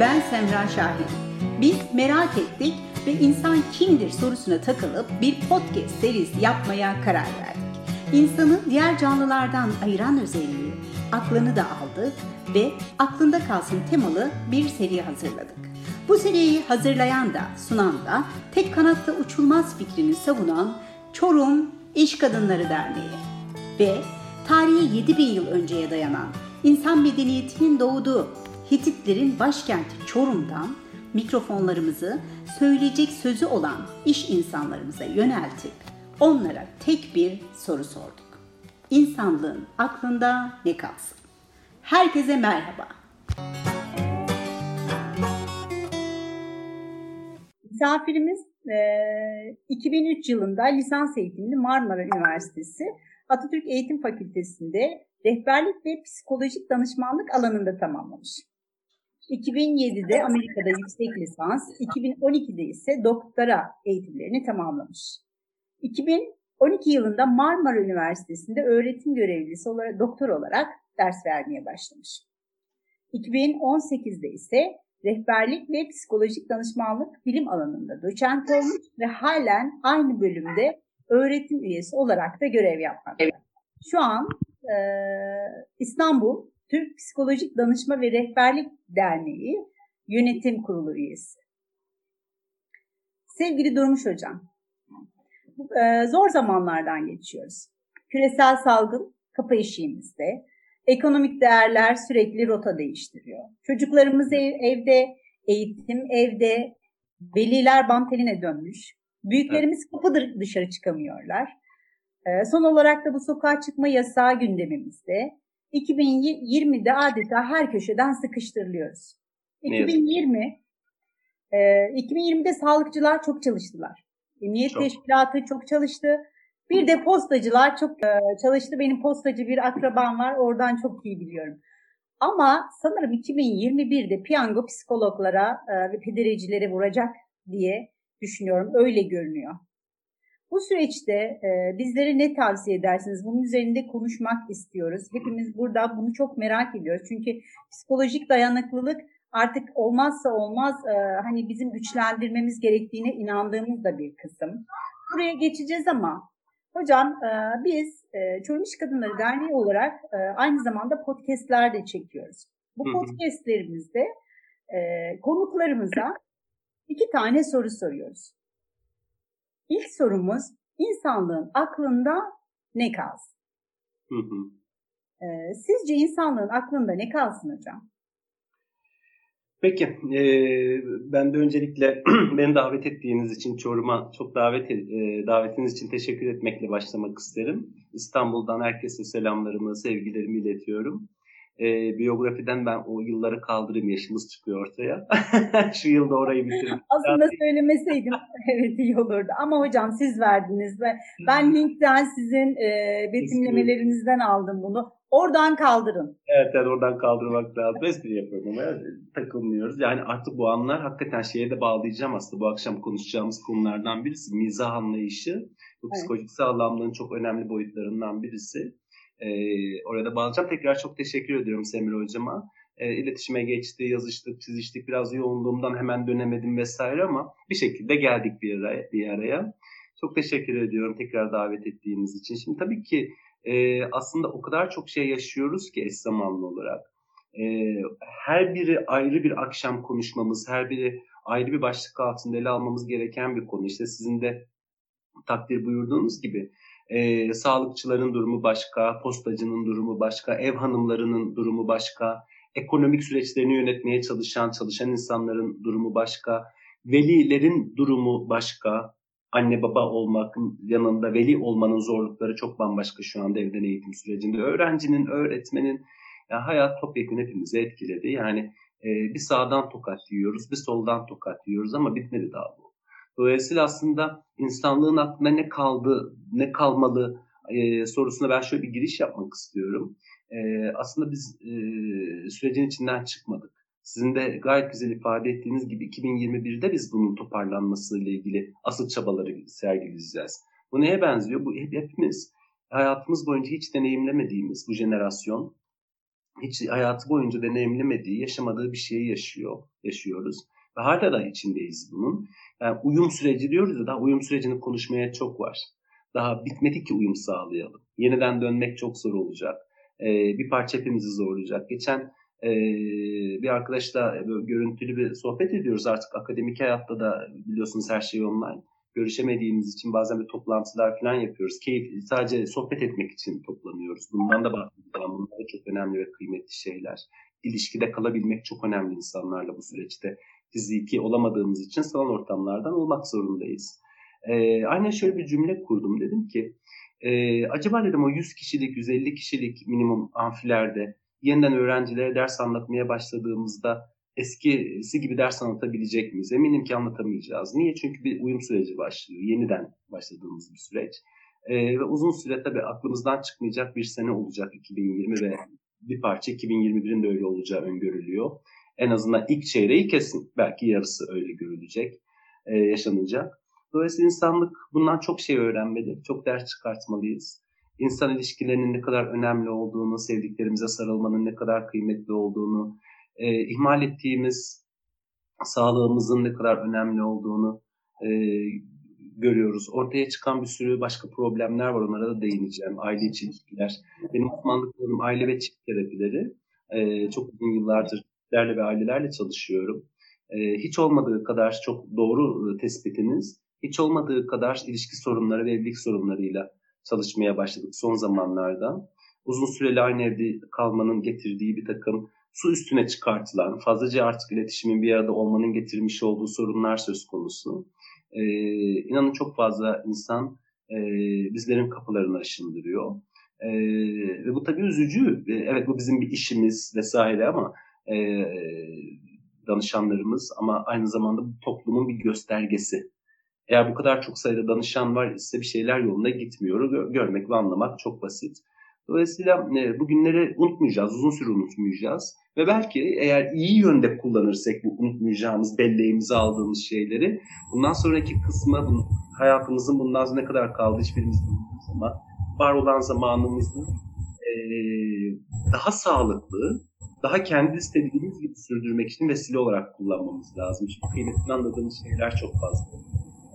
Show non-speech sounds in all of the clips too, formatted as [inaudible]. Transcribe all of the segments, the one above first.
Ben Semra Şahin. Biz merak ettik ve insan kimdir sorusuna takılıp bir podcast serisi yapmaya karar verdik. İnsanı diğer canlılardan ayıran özelliği aklını da aldı ve aklında kalsın temalı bir seri hazırladık. Bu seriyi hazırlayan da sunan da tek kanatta uçulmaz fikrini savunan Çorum İş Kadınları Derneği ve tarihi 7000 yıl önceye dayanan insan medeniyetinin doğduğu Hititlerin başkenti Çorum'dan mikrofonlarımızı söyleyecek sözü olan iş insanlarımıza yöneltip onlara tek bir soru sorduk. İnsanlığın aklında ne kalsın? Herkese merhaba. Misafirimiz 2003 yılında lisans eğitimini Marmara Üniversitesi Atatürk Eğitim Fakültesi'nde rehberlik ve psikolojik danışmanlık alanında tamamlamış. 2007'de Amerika'da yüksek lisans, 2012'de ise doktora eğitimlerini tamamlamış. 2012 yılında Marmara Üniversitesi'nde öğretim görevlisi olarak doktor olarak ders vermeye başlamış. 2018'de ise rehberlik ve psikolojik danışmanlık bilim alanında doçent olmuş ve halen aynı bölümde öğretim üyesi olarak da görev yapmakta. Şu an e, İstanbul Türk Psikolojik Danışma ve Rehberlik Derneği Yönetim Kurulu üyesi. Sevgili Durmuş Hocam, e, zor zamanlardan geçiyoruz. Küresel salgın kapı eşiğimizde. Ekonomik değerler sürekli rota değiştiriyor. Çocuklarımız ev, evde, eğitim evde, veliler banteline dönmüş. Büyüklerimiz kapı dışarı çıkamıyorlar. E, son olarak da bu sokağa çıkma yasağı gündemimizde. 2020'de adeta her köşeden sıkıştırılıyoruz. 2020 e, 2020'de sağlıkçılar çok çalıştılar. Emniyet çok. Teşkilatı çok çalıştı. Bir de postacılar çok e, çalıştı. Benim postacı bir akrabam var. Oradan çok iyi biliyorum. Ama sanırım 2021'de piyango psikologlara e, ve pederecilere vuracak diye düşünüyorum. Öyle görünüyor. Bu süreçte e, bizlere ne tavsiye edersiniz? Bunun üzerinde konuşmak istiyoruz. Hepimiz burada bunu çok merak ediyoruz. Çünkü psikolojik dayanıklılık artık olmazsa olmaz e, hani bizim güçlendirmemiz gerektiğine inandığımız da bir kısım. Buraya geçeceğiz ama hocam e, biz e, Çorum İş Kadınları Derneği olarak e, aynı zamanda podcastler de çekiyoruz. Bu podcastlerimizde e, konuklarımıza iki tane soru soruyoruz. İlk sorumuz insanlığın aklında ne kalsın? Hı hı. Ee, sizce insanlığın aklında ne kalsın hocam? Peki, e, ben de öncelikle [clears throat] beni davet ettiğiniz için Çorum'a çok davet e, davetiniz için teşekkür etmekle başlamak isterim. İstanbul'dan herkese selamlarımı, sevgilerimi iletiyorum e, biyografiden ben o yılları kaldırayım yaşımız çıkıyor ortaya. [laughs] Şu yılda orayı bitireyim. Aslında söylemeseydim [laughs] evet iyi olurdu. Ama hocam siz verdiniz ve ben linkten sizin e, betimlemelerinizden aldım bunu. Oradan kaldırın. Evet yani oradan kaldırmak lazım. Espri yapıyorum ama takılmıyoruz. Yani artık bu anlar hakikaten şeye de bağlayacağım aslında. Bu akşam konuşacağımız konulardan birisi mizah anlayışı. Bu evet. psikolojik sağlamlığın çok önemli boyutlarından birisi. E, orada bağlayacağım. Tekrar çok teşekkür ediyorum Semir Hocama. E, iletişime geçti, yazıştık, çiziştik. Biraz yoğunluğumdan hemen dönemedim vesaire ama bir şekilde geldik bir araya. Bir araya. Çok teşekkür ediyorum tekrar davet ettiğiniz için. Şimdi tabii ki e, aslında o kadar çok şey yaşıyoruz ki eş zamanlı olarak. E, her biri ayrı bir akşam konuşmamız, her biri ayrı bir başlık altında ele almamız gereken bir konu. İşte sizin de takdir buyurduğunuz gibi e, sağlıkçıların durumu başka, postacının durumu başka, ev hanımlarının durumu başka, ekonomik süreçlerini yönetmeye çalışan, çalışan insanların durumu başka, velilerin durumu başka, anne baba olmakın yanında veli olmanın zorlukları çok bambaşka şu anda evden eğitim sürecinde. Öğrencinin, öğretmenin ya hayat topyekun hepimizi etkiledi. Yani e, bir sağdan tokat yiyoruz, bir soldan tokat yiyoruz ama bitmedi daha bu. Dolayısıyla aslında insanlığın aklına ne kaldı, ne kalmalı e, sorusuna ben şöyle bir giriş yapmak istiyorum. E, aslında biz e, sürecin içinden çıkmadık. Sizin de gayet güzel ifade ettiğiniz gibi 2021'de biz bunun toparlanması ile ilgili asıl çabaları sergileyeceğiz. Bu neye benziyor? Bu hep, hepimiz hayatımız boyunca hiç deneyimlemediğimiz bu jenerasyon hiç hayatı boyunca deneyimlemediği, yaşamadığı bir şeyi yaşıyor, yaşıyoruz. Ve hala da içindeyiz bunun. Yani uyum süreci diyoruz ya, daha uyum sürecini konuşmaya çok var. Daha bitmedi ki uyum sağlayalım. Yeniden dönmek çok zor olacak. Ee, bir parça hepimizi zorlayacak. Geçen e, bir arkadaşla görüntülü bir sohbet ediyoruz artık akademik hayatta da biliyorsunuz her şey online. Görüşemediğimiz için bazen bir toplantılar falan yapıyoruz. Keyif, sadece sohbet etmek için toplanıyoruz. Bundan da bahsedeceğim. Bunlar da çok önemli ve kıymetli şeyler. İlişkide kalabilmek çok önemli insanlarla bu süreçte. Fiziki olamadığımız için sanal ortamlardan olmak zorundayız. Ee, aynen şöyle bir cümle kurdum. Dedim ki e, acaba dedim o 100 kişilik, 150 kişilik minimum amfilerde yeniden öğrencilere ders anlatmaya başladığımızda eskisi gibi ders anlatabilecek miyiz? Eminim ki anlatamayacağız. Niye? Çünkü bir uyum süreci başlıyor. Yeniden başladığımız bir süreç. Ee, ve uzun süre tabii aklımızdan çıkmayacak bir sene olacak 2020 ve bir parça 2021'in de öyle olacağı öngörülüyor. En azından ilk çeyreği kesin. Belki yarısı öyle görülecek, e, yaşanacak. Dolayısıyla insanlık bundan çok şey öğrenmeli, çok ders çıkartmalıyız insan ilişkilerinin ne kadar önemli olduğunu, sevdiklerimize sarılmanın ne kadar kıymetli olduğunu, e, ihmal ettiğimiz sağlığımızın ne kadar önemli olduğunu e, görüyoruz. Ortaya çıkan bir sürü başka problemler var. Onlara da değineceğim. Aile içi ilişkiler. Benim uzmanlıklarım aile ve çift terapileri. E, çok uzun yıllardır çiftlerle ve ailelerle çalışıyorum. E, hiç olmadığı kadar çok doğru tespitiniz, hiç olmadığı kadar ilişki sorunları ve evlilik sorunlarıyla çalışmaya başladık son zamanlarda. Uzun süreli aynı evde kalmanın getirdiği bir takım su üstüne çıkartılan, fazlaca artık iletişimin bir arada olmanın getirmiş olduğu sorunlar söz konusu. Ee, inanın çok fazla insan e, bizlerin kapılarını aşındırıyor. Ee, ve bu tabii üzücü. Ee, evet bu bizim bir işimiz vesaire ama e, danışanlarımız ama aynı zamanda bu toplumun bir göstergesi. Eğer bu kadar çok sayıda danışan var ise bir şeyler yolunda gitmiyor. Görmek ve anlamak çok basit. Dolayısıyla e, bu günleri unutmayacağız, uzun süre unutmayacağız. Ve belki eğer iyi yönde kullanırsak bu unutmayacağımız, belleğimize aldığımız şeyleri bundan sonraki kısmı hayatımızın bundan sonra ne kadar kaldı hiçbirimiz bilmiyoruz ama var olan zamanımızı daha sağlıklı, daha kendi istediğimiz gibi sürdürmek için vesile olarak kullanmamız lazım. Çünkü kıymetini anladığımız şeyler çok fazla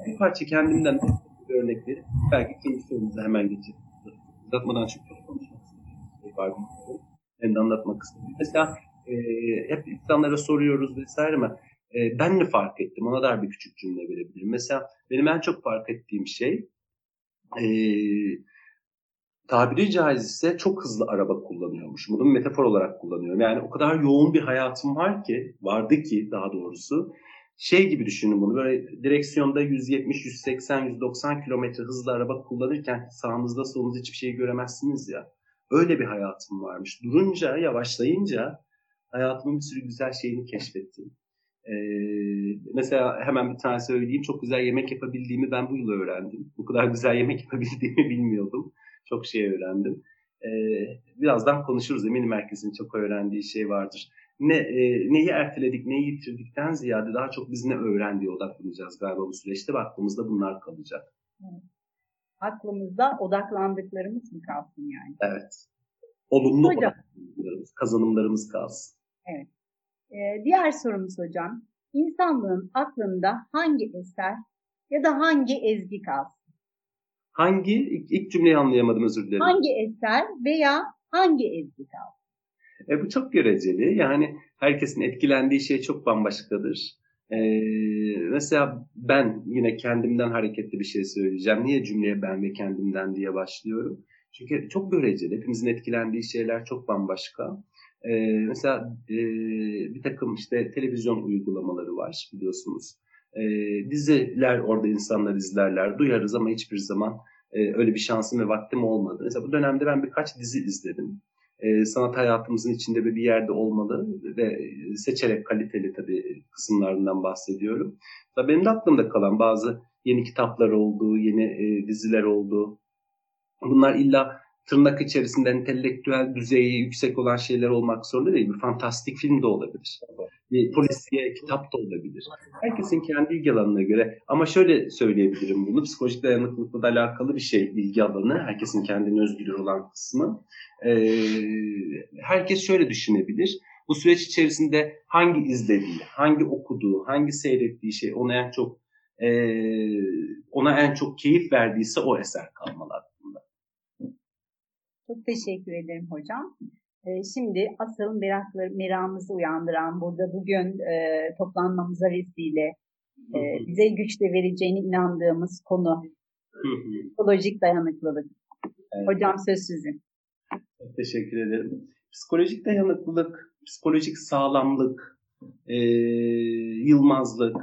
bir parça kendimden bir örnek verip belki ikinci sorumuza hemen geçelim. Uzatmadan çok çok konuşmak istedim. Hem de anlatmak istedim. Mesela e, hep insanlara soruyoruz vesaire ama e, ben ne fark ettim? Ona da bir küçük cümle verebilirim. Mesela benim en çok fark ettiğim şey e, tabiri caizse çok hızlı araba kullanıyormuş. Bunu metafor olarak kullanıyorum. Yani o kadar yoğun bir hayatım var ki, vardı ki daha doğrusu şey gibi düşünün bunu. Böyle direksiyonda 170, 180, 190 kilometre hızlı araba kullanırken sağınızda solunuzda hiçbir şey göremezsiniz ya. Öyle bir hayatım varmış. Durunca, yavaşlayınca hayatımın bir sürü güzel şeyini keşfettim. Ee, mesela hemen bir tane söyleyeyim. Çok güzel yemek yapabildiğimi ben bu yıl öğrendim. Bu kadar güzel yemek yapabildiğimi [laughs] bilmiyordum. Çok şey öğrendim. Ee, birazdan konuşuruz. Eminim herkesin çok öğrendiği şey vardır ne e, neyi erteledik, neyi yitirdikten ziyade daha çok biz ne öğrendiğe odaklanacağız galiba bu süreçte ve aklımızda bunlar kalacak. Evet. Aklımızda odaklandıklarımız mı kalsın yani? Evet. Olumlu hocam. odaklandıklarımız, kazanımlarımız kalsın. Evet. Ee, diğer sorumuz hocam. İnsanlığın aklında hangi eser ya da hangi ezgi kalsın? Hangi? İlk, ilk cümleyi anlayamadım özür dilerim. Hangi eser veya hangi ezgi kalsın? E, bu çok göreceli. Yani herkesin etkilendiği şey çok bambaşkadır. E, mesela ben yine kendimden hareketli bir şey söyleyeceğim. Niye cümleye ben ve kendimden diye başlıyorum? Çünkü çok göreceli. Hepimizin etkilendiği şeyler çok bambaşka. E, mesela e, bir takım işte televizyon uygulamaları var biliyorsunuz. E, diziler orada insanlar izlerler, duyarız ama hiçbir zaman e, öyle bir şansım ve vaktim olmadı. Mesela bu dönemde ben birkaç dizi izledim e, sanat hayatımızın içinde bir yerde olmalı ve seçerek kaliteli tabii kısımlarından bahsediyorum. Tabii benim de aklımda kalan bazı yeni kitaplar oldu, yeni e, diziler oldu. Bunlar illa tırnak içerisinde entelektüel düzeyi yüksek olan şeyler olmak zorunda değil. Bir fantastik film de olabilir. Bir polisiye kitap da olabilir. Herkesin kendi ilgi alanına göre. Ama şöyle söyleyebilirim bunu. Psikolojik dayanıklılıkla da alakalı bir şey ilgi alanı. Herkesin kendine özgür olan kısmı. Ee, herkes şöyle düşünebilir. Bu süreç içerisinde hangi izlediği, hangi okuduğu, hangi seyrettiği şey ona en çok e, ona en çok keyif verdiyse o eser kalmalı. Çok teşekkür ederim hocam. Ee, şimdi asıl merakları, meramımızı uyandıran burada bugün e, toplanmamıza vesile e, bize güç de vereceğine inandığımız konu psikolojik dayanıklılık. Evet. Hocam söz sizin. Teşekkür ederim. Psikolojik dayanıklılık, psikolojik sağlamlık, e, yılmazlık,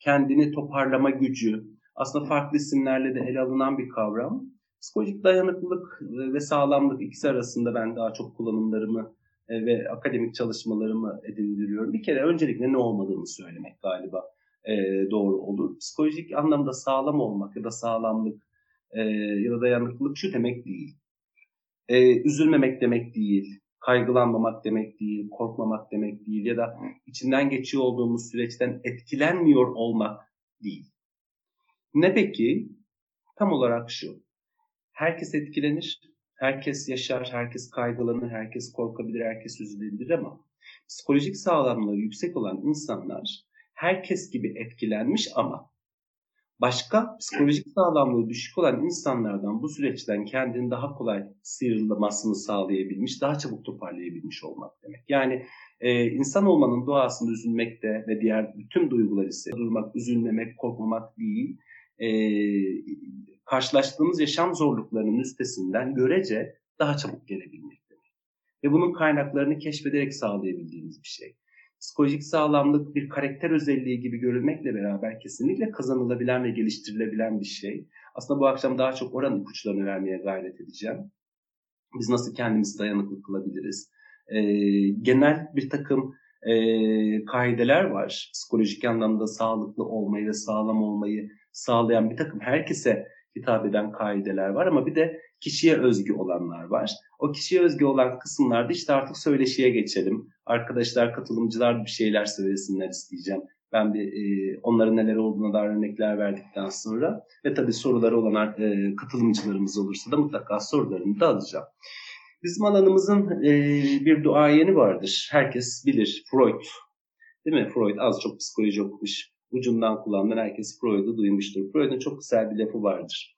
kendini toparlama gücü aslında farklı isimlerle de ele alınan bir kavram. Psikolojik dayanıklılık ve sağlamlık ikisi arasında ben daha çok kullanımlarımı e, ve akademik çalışmalarımı edindiriyorum. Bir kere öncelikle ne olmadığını söylemek galiba e, doğru olur. Psikolojik anlamda sağlam olmak ya da sağlamlık e, ya da dayanıklılık şu demek değil. Üzülmemek demek değil, kaygılanmamak demek değil, korkmamak demek değil ya da içinden geçiyor olduğumuz süreçten etkilenmiyor olmak değil. Ne peki? Tam olarak şu. Herkes etkilenir, herkes yaşar, herkes kaygılanır, herkes korkabilir, herkes üzülebilir ama psikolojik sağlamlığı yüksek olan insanlar herkes gibi etkilenmiş ama başka psikolojik sağlamlığı düşük olan insanlardan bu süreçten kendini daha kolay sıyrılmasını sağlayabilmiş, daha çabuk toparlayabilmiş olmak demek. Yani e, insan olmanın doğasında üzülmekte ve diğer bütün duygular ise durmak, üzülmemek, korkmamak değil, e, karşılaştığımız yaşam zorluklarının üstesinden görece daha çabuk gelebilmek demek. Ve bunun kaynaklarını keşfederek sağlayabildiğimiz bir şey. Psikolojik sağlamlık bir karakter özelliği gibi görülmekle beraber kesinlikle kazanılabilen ve geliştirilebilen bir şey. Aslında bu akşam daha çok oranın ipuçlarını vermeye gayret edeceğim. Biz nasıl kendimizi dayanıklı kılabiliriz? Ee, genel bir takım e, kaideler var. Psikolojik anlamda sağlıklı olmayı ve sağlam olmayı sağlayan bir takım herkese hitap eden kaideler var ama bir de kişiye özgü olanlar var. O kişiye özgü olan kısımlarda işte artık söyleşiye geçelim. Arkadaşlar, katılımcılar bir şeyler söylesinler isteyeceğim. Ben bir e, onların neler olduğuna dair örnekler verdikten sonra ve tabii soruları olan e, katılımcılarımız olursa da mutlaka sorularını da alacağım. Bizim alanımızın e, bir duayeni vardır. Herkes bilir. Freud. Değil mi? Freud az çok psikoloji okumuş ucundan kullanan herkes Freud'u duymuştur. Freud'un çok güzel bir lafı vardır.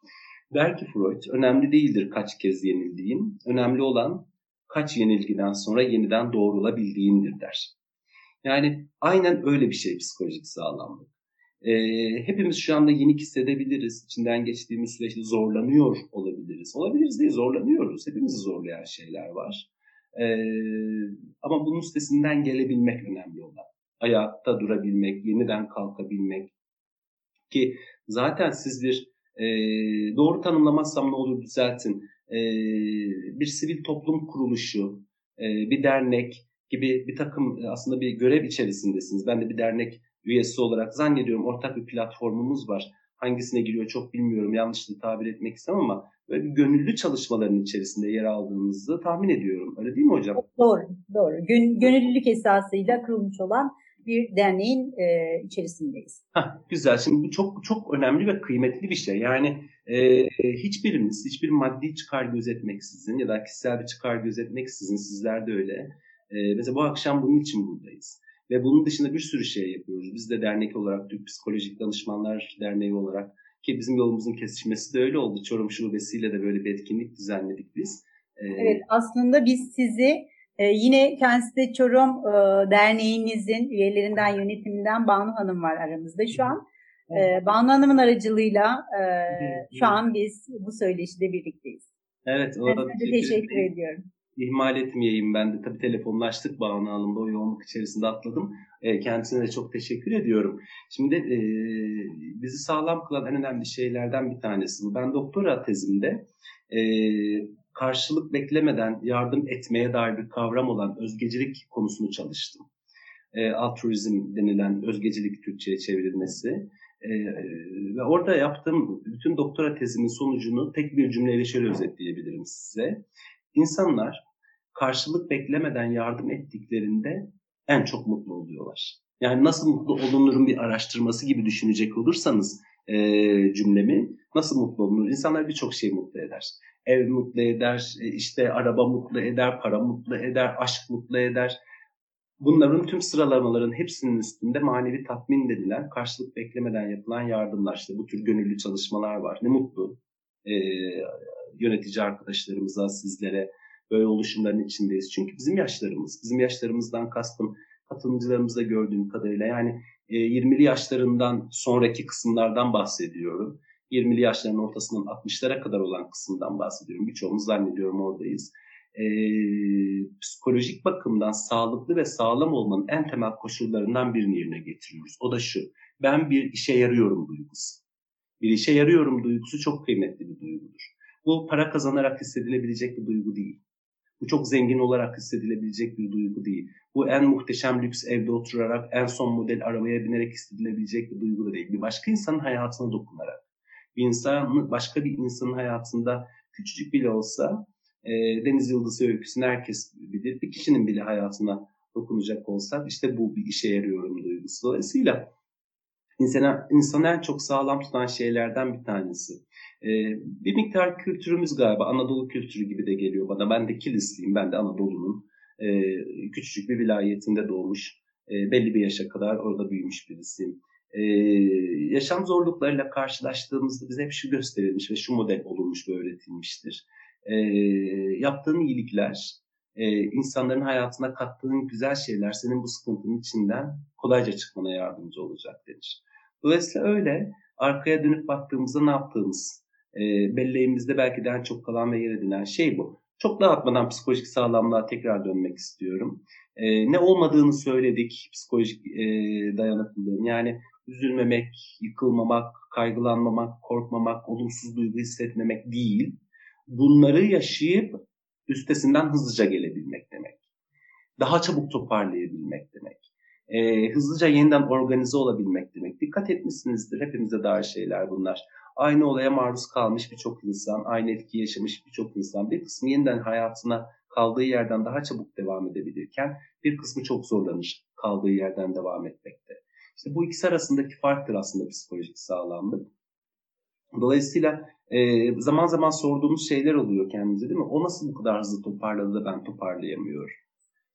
Der ki Freud, önemli değildir kaç kez yenildiğin, önemli olan kaç yenilgiden sonra yeniden doğrulabildiğindir der. Yani aynen öyle bir şey psikolojik sağlamlık. Ee, hepimiz şu anda yenik hissedebiliriz. İçinden geçtiğimiz süreçte zorlanıyor olabiliriz. Olabiliriz değil, zorlanıyoruz. Hepimizi zorlayan şeyler var. Ee, ama bunun üstesinden gelebilmek önemli olan ayakta durabilmek, yeniden kalkabilmek ki zaten siz bir e, doğru tanımlamazsam ne olur düzeltin e, bir sivil toplum kuruluşu, e, bir dernek gibi bir takım aslında bir görev içerisindesiniz. Ben de bir dernek üyesi olarak zannediyorum ortak bir platformumuz var. Hangisine giriyor çok bilmiyorum. Yanlış da tabir etmek istemem ama böyle bir gönüllü çalışmaların içerisinde yer aldığınızı tahmin ediyorum. Öyle değil mi hocam? Doğru, doğru. Gön, gönüllülük esasıyla kurulmuş olan bir derneğin e, içerisindeyiz. Heh, güzel. Şimdi bu çok çok önemli ve kıymetli bir şey. Yani e, hiçbirimiz hiçbir maddi çıkar gözetmeksizin ya da kişisel bir çıkar gözetmeksizin sizler de öyle. E, mesela bu akşam bunun için buradayız. Ve bunun dışında bir sürü şey yapıyoruz. Biz de dernek olarak Türk Psikolojik Danışmanlar Derneği olarak ki bizim yolumuzun kesişmesi de öyle oldu. Çorum Şubesi'yle de böyle bir etkinlik düzenledik biz. Ee, evet aslında biz sizi ee, yine kendisi de Çorum e, Derneğimizin üyelerinden, yönetiminden Banu Hanım var aramızda şu an. Ee, Banu Hanım'ın aracılığıyla e, şu an biz bu söyleşide birlikteyiz. Evet. Ben teşekkür, teşekkür ediyorum. İhmal etmeyeyim ben de. Tabii telefonlaştık Banu Hanım'la o yoğunluk içerisinde atladım. E, kendisine de çok teşekkür ediyorum. Şimdi e, bizi sağlam kılan en önemli şeylerden bir tanesi bu. Ben doktora tezimde e, karşılık beklemeden yardım etmeye dair bir kavram olan özgecilik konusunu çalıştım. E, altruizm denilen özgecilik Türkçe'ye çevrilmesi. E, ve orada yaptığım bütün doktora tezimin sonucunu tek bir cümleyle şöyle özetleyebilirim size. İnsanlar karşılık beklemeden yardım ettiklerinde en çok mutlu oluyorlar. Yani nasıl mutlu olunurun bir araştırması gibi düşünecek olursanız e, cümlemi nasıl mutlu olunur? İnsanlar birçok şey mutlu eder. Ev mutlu eder, e, işte araba mutlu eder, para mutlu eder, aşk mutlu eder. Bunların tüm sıralamaların hepsinin üstünde manevi tatmin denilen, karşılık beklemeden yapılan yardımlar. İşte bu tür gönüllü çalışmalar var. Ne mutlu e, yönetici arkadaşlarımıza, sizlere böyle oluşumların içindeyiz. Çünkü bizim yaşlarımız, bizim yaşlarımızdan kastım katılımcılarımızda gördüğüm kadarıyla yani 20'li e, yaşlarından sonraki kısımlardan bahsediyorum. 20'li yaşların ortasından 60'lara kadar olan kısımdan bahsediyorum. Birçoğumuz zannediyorum oradayız. Ee, psikolojik bakımdan sağlıklı ve sağlam olmanın en temel koşullarından birini yerine getiriyoruz. O da şu, ben bir işe yarıyorum duygusu. Bir işe yarıyorum duygusu çok kıymetli bir duygudur. Bu para kazanarak hissedilebilecek bir duygu değil. Bu çok zengin olarak hissedilebilecek bir duygu değil. Bu en muhteşem lüks evde oturarak, en son model arabaya binerek hissedilebilecek bir duygu da değil. Bir başka insanın hayatına dokunarak. Bir insan, başka bir insanın hayatında küçücük bile olsa e, Deniz Yıldızı öyküsünü herkes bilir. Bir kişinin bile hayatına dokunacak olsak işte bu bir işe yarıyorum duygusu. Dolayısıyla insana, insanı en çok sağlam tutan şeylerden bir tanesi. Ee, bir miktar kültürümüz galiba Anadolu kültürü gibi de geliyor bana. Ben de Kilisliyim, ben de Anadolu'nun e, küçücük bir vilayetinde doğmuş, e, belli bir yaşa kadar orada büyümüş birisiyim. E, yaşam zorluklarıyla karşılaştığımızda bize hep şu gösterilmiş ve şu model olunmuş ve öğretilmiştir. E, yaptığın iyilikler, e, insanların hayatına kattığın güzel şeyler senin bu sıkıntının içinden kolayca çıkmana yardımcı olacak denir. Dolayısıyla öyle arkaya dönüp baktığımızda ne yaptığımız, e, belleğimizde belki de en çok kalan ve yer edinen şey bu. Çok dağıtmadan psikolojik sağlamlığa tekrar dönmek istiyorum. E, ne olmadığını söyledik psikolojik e, dayanıklılığın. Yani üzülmemek, yıkılmamak, kaygılanmamak, korkmamak, olumsuz duygu hissetmemek değil. Bunları yaşayıp üstesinden hızlıca gelebilmek demek. Daha çabuk toparlayabilmek demek. E, hızlıca yeniden organize olabilmek demek. Dikkat etmişsinizdir. Hepimize dair şeyler bunlar aynı olaya maruz kalmış birçok insan, aynı etki yaşamış birçok insan bir kısmı yeniden hayatına kaldığı yerden daha çabuk devam edebilirken bir kısmı çok zorlanır kaldığı yerden devam etmekte. İşte bu ikisi arasındaki farktır aslında psikolojik sağlamlık. Dolayısıyla e, zaman zaman sorduğumuz şeyler oluyor kendimize değil mi? O nasıl bu kadar hızlı toparladı da ben toparlayamıyorum?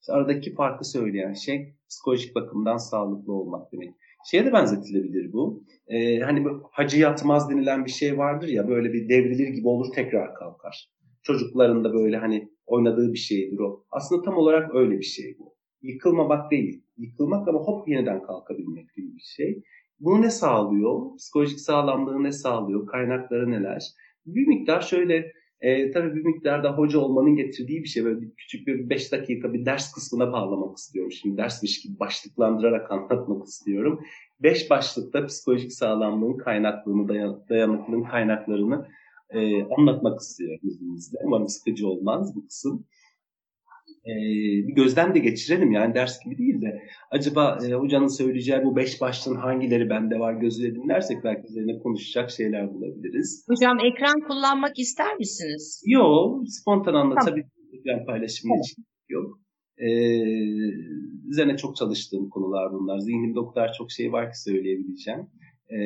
İşte aradaki farkı söyleyen şey psikolojik bakımdan sağlıklı olmak demek. Şeye de benzetilebilir bu. Ee, hani bu hacı yatmaz denilen bir şey vardır ya böyle bir devrilir gibi olur tekrar kalkar. Çocukların da böyle hani oynadığı bir şeydir o. Aslında tam olarak öyle bir şey bu. Yıkılmamak değil. Yıkılmak ama hop yeniden kalkabilmek gibi bir şey. Bunu ne sağlıyor? Psikolojik sağlamlığı ne sağlıyor? Kaynakları neler? Bir miktar şöyle e, tabii bir miktarda hoca olmanın getirdiği bir şey. Böyle bir, küçük bir 5 dakika bir ders kısmına bağlamak istiyorum. Şimdi dersmiş gibi başlıklandırarak anlatmak istiyorum. 5 başlıkta psikolojik sağlamlığın kaynaklığını, dayan, dayanıklılığın kaynaklarını e, anlatmak istiyorum izninizle. Umarım sıkıcı olmaz bu kısım e, bir gözden de geçirelim yani ders gibi değil de acaba e, hocanın söyleyeceği bu beş başlığın hangileri bende var gözüyle dinlersek belki üzerine konuşacak şeyler bulabiliriz. Hocam ekran kullanmak ister misiniz? Yok spontan anlatabilirim tamam. ekran paylaşımı için yok. Ee, üzerine çok çalıştığım konular bunlar. Zihnimde o kadar çok şey var ki söyleyebileceğim. Ee,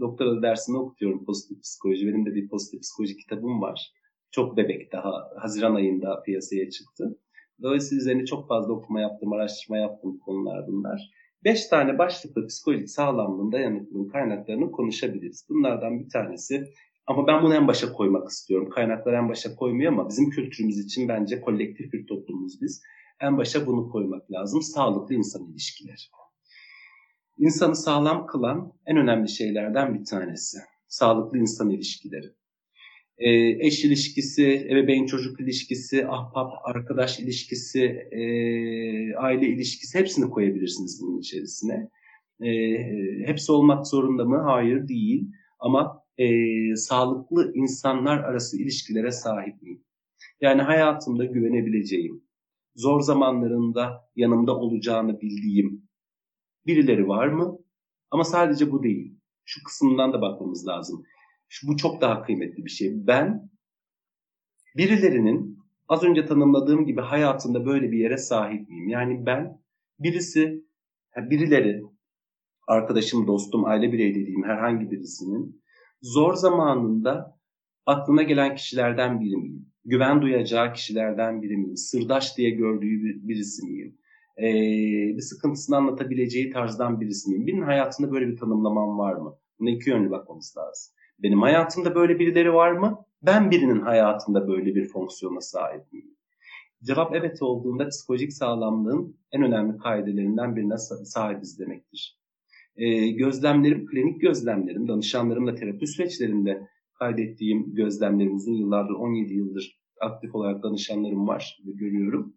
doktora dersini okutuyorum pozitif psikoloji. Benim de bir pozitif psikoloji kitabım var çok bebek daha Haziran ayında piyasaya çıktı. Dolayısıyla üzerine çok fazla okuma yaptım, araştırma yaptım konular bunlar. Beş tane başlıklı psikolojik sağlamlığın, dayanıklılığın kaynaklarını konuşabiliriz. Bunlardan bir tanesi ama ben bunu en başa koymak istiyorum. Kaynakları en başa koymuyor ama bizim kültürümüz için bence kolektif bir toplumuz biz. En başa bunu koymak lazım. Sağlıklı insan ilişkileri. İnsanı sağlam kılan en önemli şeylerden bir tanesi. Sağlıklı insan ilişkileri e, eş ilişkisi, ebeveyn çocuk ilişkisi, ahbap arkadaş ilişkisi, e, aile ilişkisi hepsini koyabilirsiniz bunun içerisine. E, hepsi olmak zorunda mı? Hayır değil. Ama e, sağlıklı insanlar arası ilişkilere sahip miyim? Yani hayatımda güvenebileceğim, zor zamanlarında yanımda olacağını bildiğim birileri var mı? Ama sadece bu değil. Şu kısımdan da bakmamız lazım. Bu çok daha kıymetli bir şey. Ben birilerinin az önce tanımladığım gibi hayatında böyle bir yere sahip miyim? Yani ben birisi, birileri, arkadaşım, dostum, aile bireyi dediğim herhangi birisinin zor zamanında aklına gelen kişilerden biri miyim? Güven duyacağı kişilerden biri miyim? Sırdaş diye gördüğü birisi miyim? Ee, bir sıkıntısını anlatabileceği tarzdan birisi miyim? Birinin hayatında böyle bir tanımlamam var mı? Buna iki yönlü bakmamız lazım. Benim hayatımda böyle birileri var mı? Ben birinin hayatında böyle bir fonksiyona sahip miyim? Cevap evet olduğunda psikolojik sağlamlığın en önemli kaidelerinden birine sahibiz demektir. Ee, gözlemlerim, klinik gözlemlerim, danışanlarımla terapi süreçlerinde kaydettiğim gözlemlerim uzun yıllardır, 17 yıldır aktif olarak danışanlarım var ve görüyorum.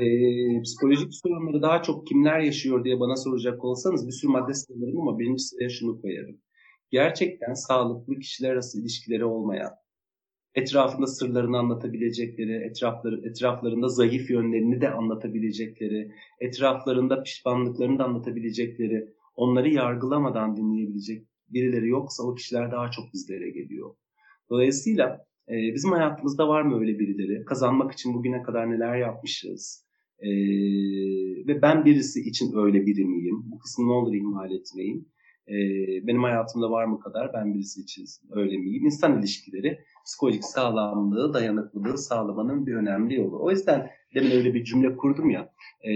Ee, psikolojik sorunları daha çok kimler yaşıyor diye bana soracak olsanız bir sürü madde sayarım ama birinci sıraya şunu koyarım. Gerçekten sağlıklı kişiler arası ilişkileri olmayan, etrafında sırlarını anlatabilecekleri, etrafları, etraflarında zayıf yönlerini de anlatabilecekleri, etraflarında pişmanlıklarını da anlatabilecekleri, onları yargılamadan dinleyebilecek birileri yoksa o kişiler daha çok bizlere geliyor. Dolayısıyla e, bizim hayatımızda var mı öyle birileri? Kazanmak için bugüne kadar neler yapmışız? E, ve ben birisi için öyle biri miyim? Bu kısmı ne olur ihmal etmeyin. E, benim hayatımda var mı kadar ben birisi için öyle miyim? İnsan ilişkileri psikolojik sağlamlığı, dayanıklılığı sağlamanın bir önemli yolu. O yüzden demin öyle bir cümle kurdum ya. E,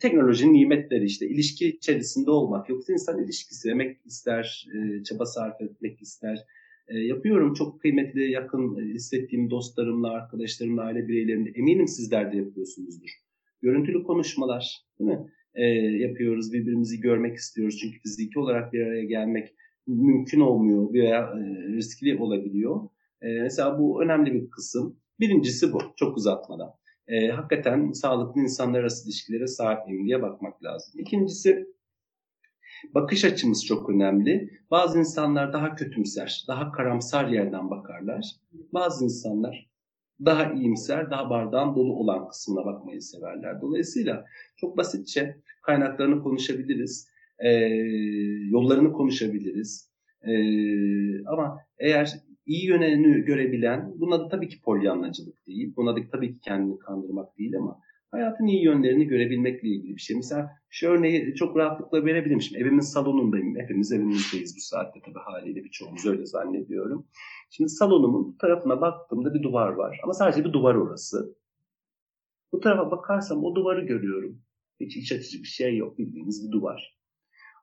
teknolojinin nimetleri işte ilişki içerisinde olmak. Yoksa insan ilişkisi demek ister, e, çaba sarf etmek ister. E, yapıyorum çok kıymetli, yakın e, hissettiğim dostlarımla, arkadaşlarımla, aile bireylerimle eminim sizler de yapıyorsunuzdur. Görüntülü konuşmalar değil mi? E, yapıyoruz, birbirimizi görmek istiyoruz. Çünkü fiziki olarak bir araya gelmek mümkün olmuyor veya e, riskli olabiliyor. E, mesela bu önemli bir kısım. Birincisi bu, çok uzatmadan e, hakikaten sağlıklı insanlar arası ilişkilere sahip miyim diye bakmak lazım. İkincisi bakış açımız çok önemli. Bazı insanlar daha kötümser, daha karamsar yerden bakarlar. Bazı insanlar daha iyimser, daha bardağın dolu olan kısmına bakmayı severler. Dolayısıyla çok basitçe kaynaklarını konuşabiliriz, e, yollarını konuşabiliriz. E, ama eğer iyi yönünü görebilen, buna da tabii ki polyanlacılık değil, buna da tabii ki kendini kandırmak değil ama hayatın iyi yönlerini görebilmekle ilgili bir şey. Mesela şu örneği çok rahatlıkla verebilirim. Şimdi evimin salonundayım. Hepimiz evimizdeyiz bu saatte tabii haliyle birçoğumuz öyle zannediyorum. Şimdi salonumun bu tarafına baktığımda bir duvar var. Ama sadece bir duvar orası. Bu tarafa bakarsam o duvarı görüyorum. Hiç iç açıcı bir şey yok bildiğiniz bir duvar.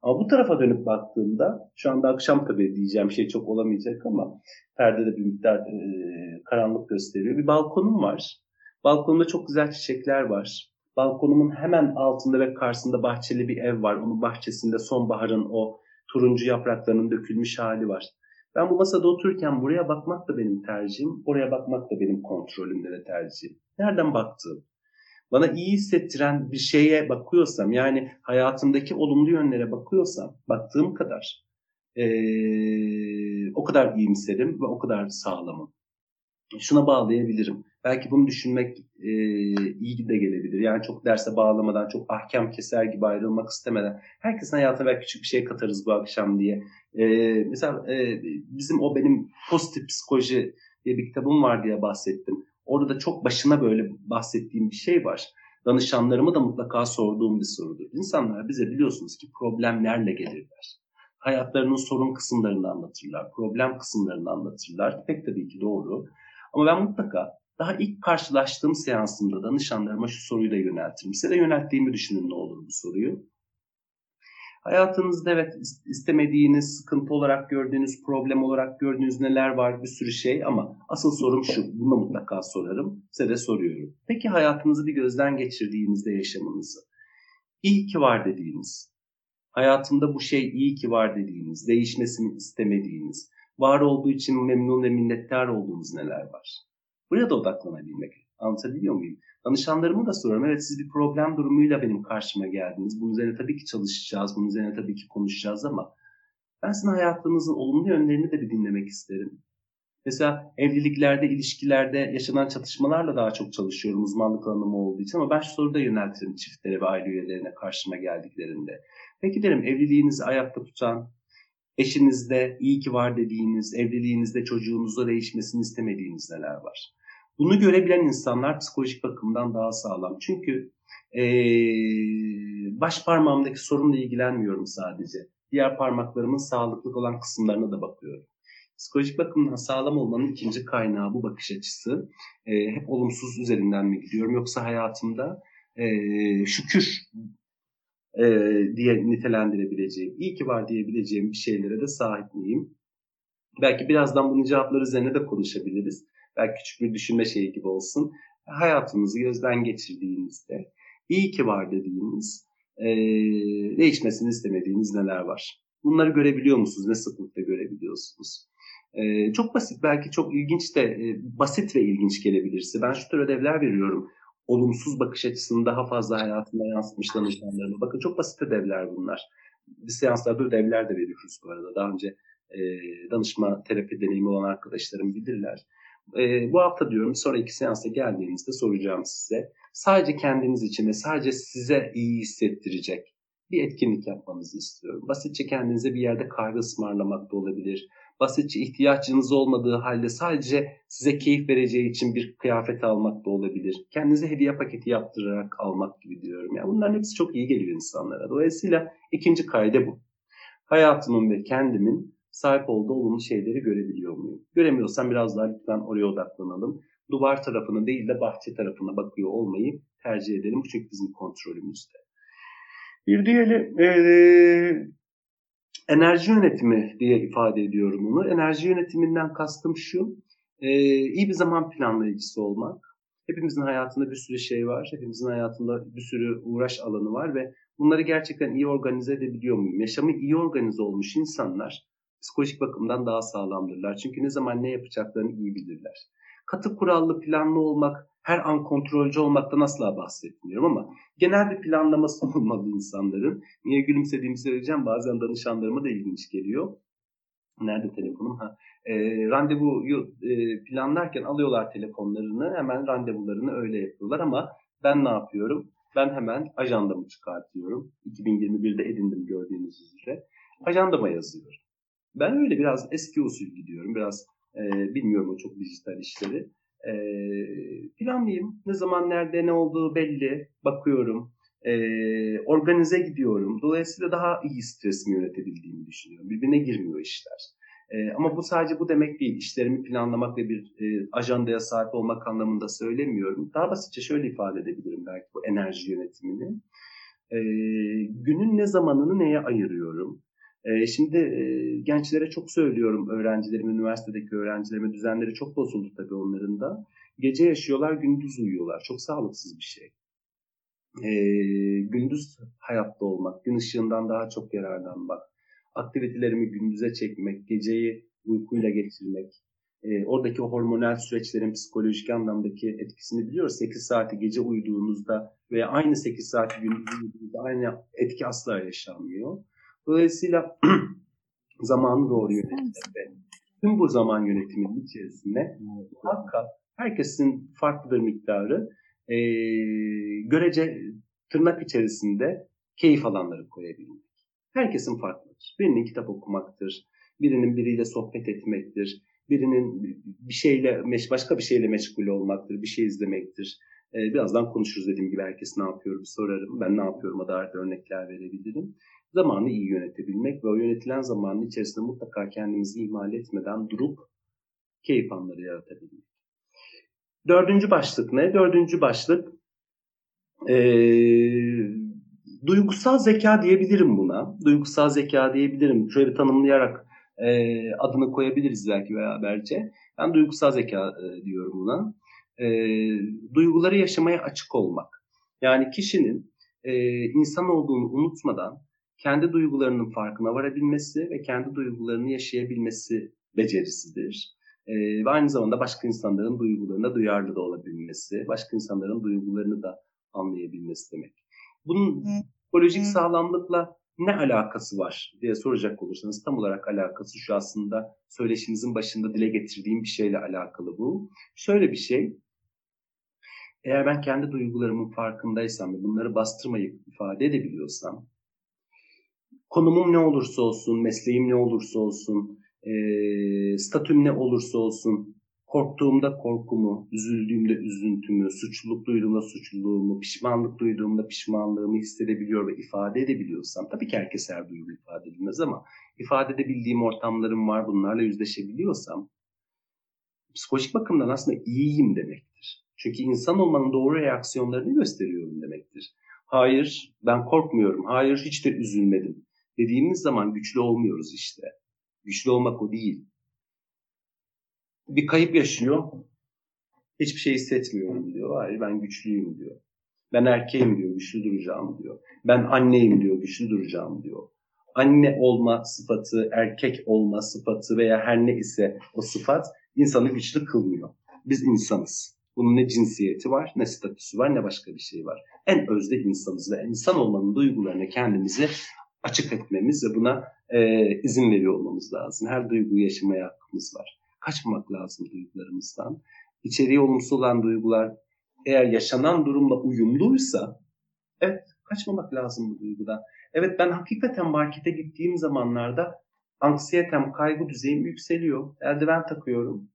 Ama bu tarafa dönüp baktığımda, şu anda akşam tabii diyeceğim şey çok olamayacak ama perdede bir miktar e, karanlık gösteriyor. Bir balkonum var. Balkonumda çok güzel çiçekler var. Balkonumun hemen altında ve karşısında bahçeli bir ev var. Onun bahçesinde sonbaharın o turuncu yapraklarının dökülmüş hali var. Ben bu masada otururken buraya bakmak da benim tercihim, oraya bakmak da benim kontrolümde ve tercihim. Nereden baktığım? bana iyi hissettiren bir şeye bakıyorsam yani hayatımdaki olumlu yönlere bakıyorsam baktığım kadar ee, o kadar iyimserim ve o kadar sağlamım. Şuna bağlayabilirim. Belki bunu düşünmek e, iyi de gelebilir. Yani çok derse bağlamadan, çok ahkam keser gibi ayrılmak istemeden. Herkesin hayatına belki küçük bir şey katarız bu akşam diye. E, mesela e, bizim o benim pozitif psikoloji diye bir kitabım var diye bahsettim. Orada çok başına böyle bahsettiğim bir şey var. Danışanlarıma da mutlaka sorduğum bir sorudur. İnsanlar bize biliyorsunuz ki problemlerle gelirler. Hayatlarının sorun kısımlarını anlatırlar, problem kısımlarını anlatırlar. Pek tabii ki doğru. Ama ben mutlaka daha ilk karşılaştığım seansımda danışanlarıma şu soruyu da yöneltirim. Size de yönelttiğimi düşünün ne olur bu soruyu. Hayatınızda evet istemediğiniz, sıkıntı olarak gördüğünüz, problem olarak gördüğünüz neler var bir sürü şey ama asıl sorum şu. Bunu mutlaka sorarım. Size de soruyorum. Peki hayatınızı bir gözden geçirdiğinizde yaşamınızı. İyi ki var dediğiniz, hayatımda bu şey iyi ki var dediğiniz, değişmesini istemediğiniz, var olduğu için memnun ve minnettar olduğunuz neler var? Buraya da odaklanabilmek. Anlatabiliyor muyum? Danışanlarımı da soruyorum. Evet siz bir problem durumuyla benim karşıma geldiniz. Bunun üzerine tabii ki çalışacağız. Bunun üzerine tabii ki konuşacağız ama ben sizin hayatınızın olumlu yönlerini de bir dinlemek isterim. Mesela evliliklerde, ilişkilerde yaşanan çatışmalarla daha çok çalışıyorum uzmanlık alanım olduğu için ama ben şu soruda yöneltirim çiftlere ve aile üyelerine karşıma geldiklerinde. Peki derim evliliğinizi ayakta tutan, eşinizde iyi ki var dediğiniz, evliliğinizde çocuğunuzda değişmesini istemediğiniz neler var? Bunu görebilen insanlar psikolojik bakımdan daha sağlam. Çünkü ee, baş parmağımdaki sorunla ilgilenmiyorum sadece. Diğer parmaklarımın sağlıklı olan kısımlarına da bakıyorum. Psikolojik bakımdan sağlam olmanın ikinci kaynağı bu bakış açısı. E, hep olumsuz üzerinden mi gidiyorum yoksa hayatımda e, şükür e, diye nitelendirebileceğim, iyi ki var diyebileceğim bir şeylere de sahip miyim? Belki birazdan bunun cevapları üzerine de konuşabiliriz. Belki küçük bir düşünme şeyi gibi olsun. Hayatınızı gözden geçirdiğinizde iyi ki var dediğiniz, e, değişmesini istemediğiniz neler var? Bunları görebiliyor musunuz? Ne sıklıkta görebiliyorsunuz? E, çok basit, belki çok ilginç de, e, basit ve ilginç gelebilir size. Ben şu tür ödevler veriyorum. Olumsuz bakış açısını daha fazla hayatına yansıtmış danışanlarıma. Bakın çok basit ödevler bunlar. Biz seanslarda ödevler de veriyoruz bu arada. Daha önce e, danışma terapi deneyimi olan arkadaşlarım bilirler. E, bu hafta diyorum sonraki seansa geldiğinizde soracağım size. Sadece kendiniz için ve sadece size iyi hissettirecek bir etkinlik yapmanızı istiyorum. Basitçe kendinize bir yerde kahve ısmarlamak da olabilir. Basitçe ihtiyacınız olmadığı halde sadece size keyif vereceği için bir kıyafet almak da olabilir. Kendinize hediye paketi yaptırarak almak gibi diyorum. Yani bunların hepsi çok iyi geliyor insanlara. Dolayısıyla ikinci kayda bu. Hayatımın ve kendimin sahip olduğu olumlu şeyleri görebiliyor muyum? Göremiyorsam biraz daha lütfen oraya odaklanalım. Duvar tarafına değil de bahçe tarafına bakıyor olmayı tercih edelim. Çünkü bizim kontrolümüzde. Bir diğeri e, enerji yönetimi diye ifade ediyorum bunu. Enerji yönetiminden kastım şu. E, iyi bir zaman planlayıcısı olmak. Hepimizin hayatında bir sürü şey var. Hepimizin hayatında bir sürü uğraş alanı var ve bunları gerçekten iyi organize edebiliyor muyum? Yaşamı iyi organize olmuş insanlar psikolojik bakımdan daha sağlamdırlar. Çünkü ne zaman ne yapacaklarını iyi bilirler. Katı kurallı planlı olmak, her an kontrolcü olmaktan asla bahsetmiyorum ama genel bir planlaması [laughs] olmalı insanların. Niye gülümsediğimi söyleyeceğim. Bazen danışanlarıma da ilginç geliyor. Nerede telefonum? Ha. E, randevuyu e, planlarken alıyorlar telefonlarını. Hemen randevularını öyle yapıyorlar ama ben ne yapıyorum? Ben hemen ajandamı çıkartıyorum. 2021'de edindim gördüğünüz üzere. Ajandama yazıyorum. Ben öyle biraz eski usul gidiyorum. Biraz e, bilmiyorum o çok dijital işleri. E, planlayayım. Ne zaman nerede ne olduğu belli. Bakıyorum. E, organize gidiyorum. Dolayısıyla daha iyi stresimi yönetebildiğimi düşünüyorum. Birbirine girmiyor işler. E, ama bu sadece bu demek değil. İşlerimi planlamak ve bir e, ajandaya sahip olmak anlamında söylemiyorum. Daha basitçe şöyle ifade edebilirim belki bu enerji yönetimini. E, günün ne zamanını neye ayırıyorum? E, şimdi e, gençlere çok söylüyorum öğrencilerime, üniversitedeki öğrencilerime düzenleri çok bozuldu tabii onların da. Gece yaşıyorlar, gündüz uyuyorlar. Çok sağlıksız bir şey. E, gündüz hayatta olmak, gün ışığından daha çok yararlanmak, aktivitelerimi gündüze çekmek, geceyi uykuyla geçirmek, e, oradaki hormonal süreçlerin psikolojik anlamdaki etkisini biliyoruz. 8 saati gece uyuduğunuzda veya aynı 8 saati gündüz uyuduğunuzda aynı etki asla yaşanmıyor. Dolayısıyla [clears throat] zamanı doğru yönetimde. Tüm bu zaman yönetiminin içerisinde muhakkak herkesin farklıdır miktarı e, görece tırnak içerisinde keyif alanları koyabilmek. Herkesin farklıdır. Birinin kitap okumaktır, birinin biriyle sohbet etmektir, birinin bir şeyle başka bir şeyle meşgul olmaktır, bir şey izlemektir. Ee, birazdan konuşuruz dediğim gibi herkes ne yapıyor bir sorarım. Ben ne yapıyorum dair örnekler verebilirim zamanı iyi yönetebilmek ve o yönetilen zamanın içerisinde mutlaka kendimizi ihmal etmeden durup keyif anları yaratabilmek. Dördüncü başlık ne? Dördüncü başlık ee, duygusal zeka diyebilirim buna. Duygusal zeka diyebilirim. Şöyle tanımlayarak e, adını koyabiliriz belki beraberce. Ben duygusal zeka e, diyorum buna. E, duyguları yaşamaya açık olmak. Yani kişinin e, insan olduğunu unutmadan kendi duygularının farkına varabilmesi ve kendi duygularını yaşayabilmesi becerisidir. Ee, ve aynı zamanda başka insanların duygularına duyarlı da olabilmesi, başka insanların duygularını da anlayabilmesi demek. Bunun psikolojik sağlamlıkla ne alakası var diye soracak olursanız tam olarak alakası şu aslında söyleşimizin başında dile getirdiğim bir şeyle alakalı bu. Şöyle bir şey, eğer ben kendi duygularımın farkındaysam ve bunları bastırmayıp ifade edebiliyorsam, konumum ne olursa olsun, mesleğim ne olursa olsun, e, statüm ne olursa olsun, korktuğumda korkumu, üzüldüğümde üzüntümü, suçluluk duyduğumda suçluluğumu, pişmanlık duyduğumda pişmanlığımı hissedebiliyor ve ifade edebiliyorsam, tabii ki herkes her duygu ifade edilmez ama ifade edebildiğim ortamlarım var, bunlarla yüzleşebiliyorsam, psikolojik bakımdan aslında iyiyim demektir. Çünkü insan olmanın doğru reaksiyonlarını gösteriyorum demektir. Hayır, ben korkmuyorum, hayır hiç de üzülmedim dediğimiz zaman güçlü olmuyoruz işte. Güçlü olmak o değil bir kayıp yaşıyor. Hiçbir şey hissetmiyorum diyor. Hayır ben güçlüyüm diyor. Ben erkeğim diyor, güçlü duracağım diyor. Ben anneyim diyor, güçlü duracağım diyor. Anne olma sıfatı, erkek olma sıfatı veya her ne ise o sıfat insanı güçlü kılmıyor. Biz insanız. Bunun ne cinsiyeti var, ne statüsü var, ne başka bir şey var. En özde insanız ve insan olmanın duygularını kendimizi açık etmemiz ve buna e, izin veriyor olmamız lazım. Her duyguyu yaşamaya hakkımız var kaçmamak lazım duygularımızdan. İçeriye olumsuz olan duygular eğer yaşanan durumla uyumluysa evet kaçmamak lazım bu duygudan. Evet ben hakikaten markete gittiğim zamanlarda anksiyetem, kaygı düzeyim yükseliyor. Eldiven takıyorum.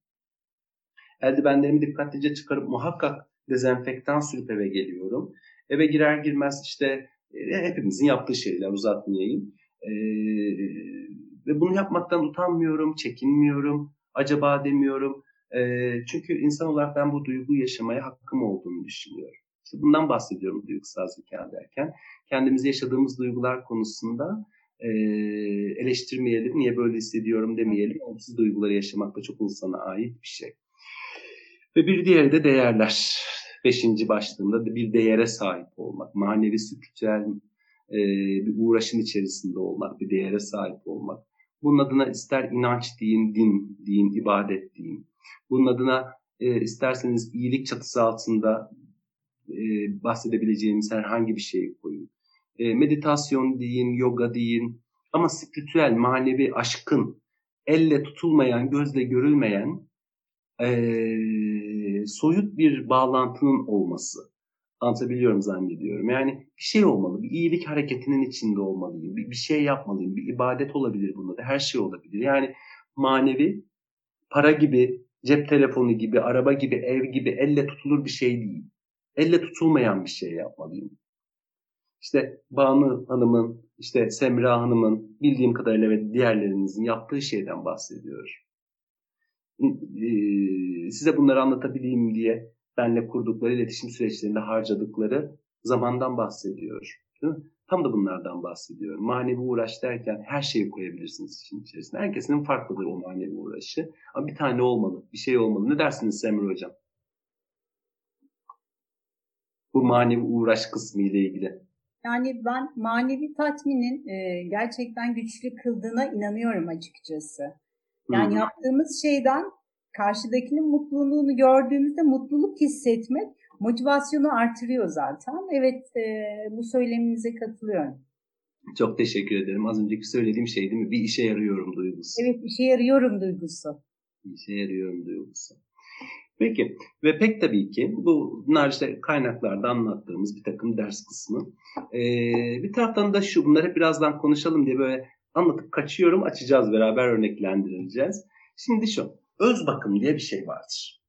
Eldivenlerimi dikkatlice çıkarıp muhakkak dezenfektan sürüp eve geliyorum. Eve girer girmez işte hepimizin yaptığı şeyler uzatmayayım. Ee, ve bunu yapmaktan utanmıyorum, çekinmiyorum acaba demiyorum. E, çünkü insan olarak ben bu duyguyu yaşamaya hakkım olduğunu düşünüyorum. İşte bundan bahsediyorum duygusal zeka derken. Kendimizi yaşadığımız duygular konusunda e, eleştirmeyelim, niye böyle hissediyorum demeyelim. Olumsuz duyguları yaşamak da çok insana ait bir şey. Ve bir diğeri de değerler. Beşinci başlığımda da bir değere sahip olmak. Manevi, spiritüel e, bir uğraşın içerisinde olmak, bir değere sahip olmak. Bunun adına ister inanç deyin, din deyin, ibadet deyin. Bunun adına e, isterseniz iyilik çatısı altında e, bahsedebileceğimiz herhangi bir şey koyun. E, meditasyon deyin, yoga deyin. Ama spiritüel, manevi, aşkın, elle tutulmayan, gözle görülmeyen e, soyut bir bağlantının olması. Anlatabiliyorum zannediyorum. Yani bir şey olmalı. Bir iyilik hareketinin içinde olmalıyım. Bir, bir şey yapmalıyım. Bir ibadet olabilir bunda da. Her şey olabilir. Yani manevi, para gibi, cep telefonu gibi, araba gibi, ev gibi elle tutulur bir şey değil. Elle tutulmayan bir şey yapmalıyım. İşte Banu Hanım'ın, işte Semra Hanım'ın bildiğim kadarıyla ve diğerlerinizin yaptığı şeyden bahsediyor. Size bunları anlatabileyim diye benle kurdukları iletişim süreçlerinde harcadıkları zamandan bahsediyor. Tam da bunlardan bahsediyorum. Manevi uğraş derken her şeyi koyabilirsiniz için içerisine. Herkesin farklıdır o manevi uğraşı. Ama bir tane olmalı, bir şey olmalı. Ne dersiniz Semir Hocam? Bu manevi uğraş kısmı ile ilgili. Yani ben manevi tatminin e, gerçekten güçlü kıldığına inanıyorum açıkçası. Yani Hı-hı. yaptığımız şeyden karşıdakinin mutluluğunu gördüğümüzde mutluluk hissetmek motivasyonu artırıyor zaten. Evet e, bu söyleminize katılıyorum. Çok teşekkür ederim. Az önceki söylediğim şey değil mi? Bir işe yarıyorum duygusu. Evet işe yarıyorum duygusu. Bir işe yarıyorum duygusu. Peki ve pek tabii ki bunlar işte kaynaklarda anlattığımız bir takım ders kısmı. Ee, bir taraftan da şu bunları birazdan konuşalım diye böyle anlatıp kaçıyorum açacağız beraber örneklendireceğiz. Şimdi şu öz bakım diye bir şey vardır.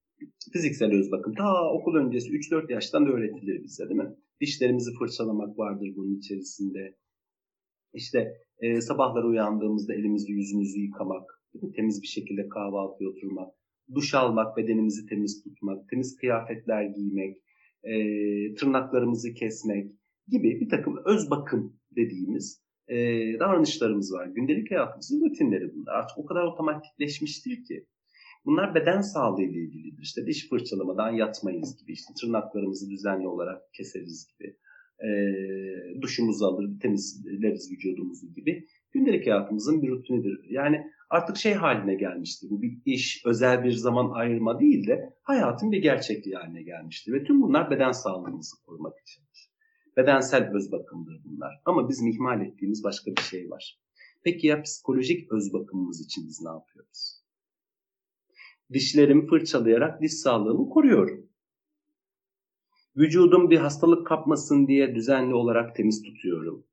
Fiziksel öz bakım. Ta okul öncesi 3-4 yaştan öğretilir bize değil mi? Dişlerimizi fırçalamak vardır bunun içerisinde. İşte e, sabahları uyandığımızda elimizi yüzümüzü yıkamak, temiz bir şekilde kahvaltıya oturmak, duş almak, bedenimizi temiz tutmak, temiz kıyafetler giymek, e, tırnaklarımızı kesmek gibi bir takım öz bakım dediğimiz e, davranışlarımız var. Gündelik hayatımızın rutinleri bunlar. Artık o kadar otomatikleşmiştir ki Bunlar beden sağlığı ile ilgilidir. İşte diş fırçalamadan yatmayız gibi, işte tırnaklarımızı düzenli olarak keseriz gibi, e, duşumuzu alır, temizleriz vücudumuzu gibi. Gündelik hayatımızın bir rutinidir. Yani artık şey haline gelmiştir. Bu bir iş, özel bir zaman ayırma değil de hayatın bir gerçekliği haline gelmiştir. Ve tüm bunlar beden sağlığımızı korumak içindir. Bedensel öz bakımdır bunlar. Ama bizim ihmal ettiğimiz başka bir şey var. Peki ya psikolojik öz bakımımız için biz ne yapıyoruz? Dişlerimi fırçalayarak diş sağlığımı koruyorum. Vücudum bir hastalık kapmasın diye düzenli olarak temiz tutuyorum.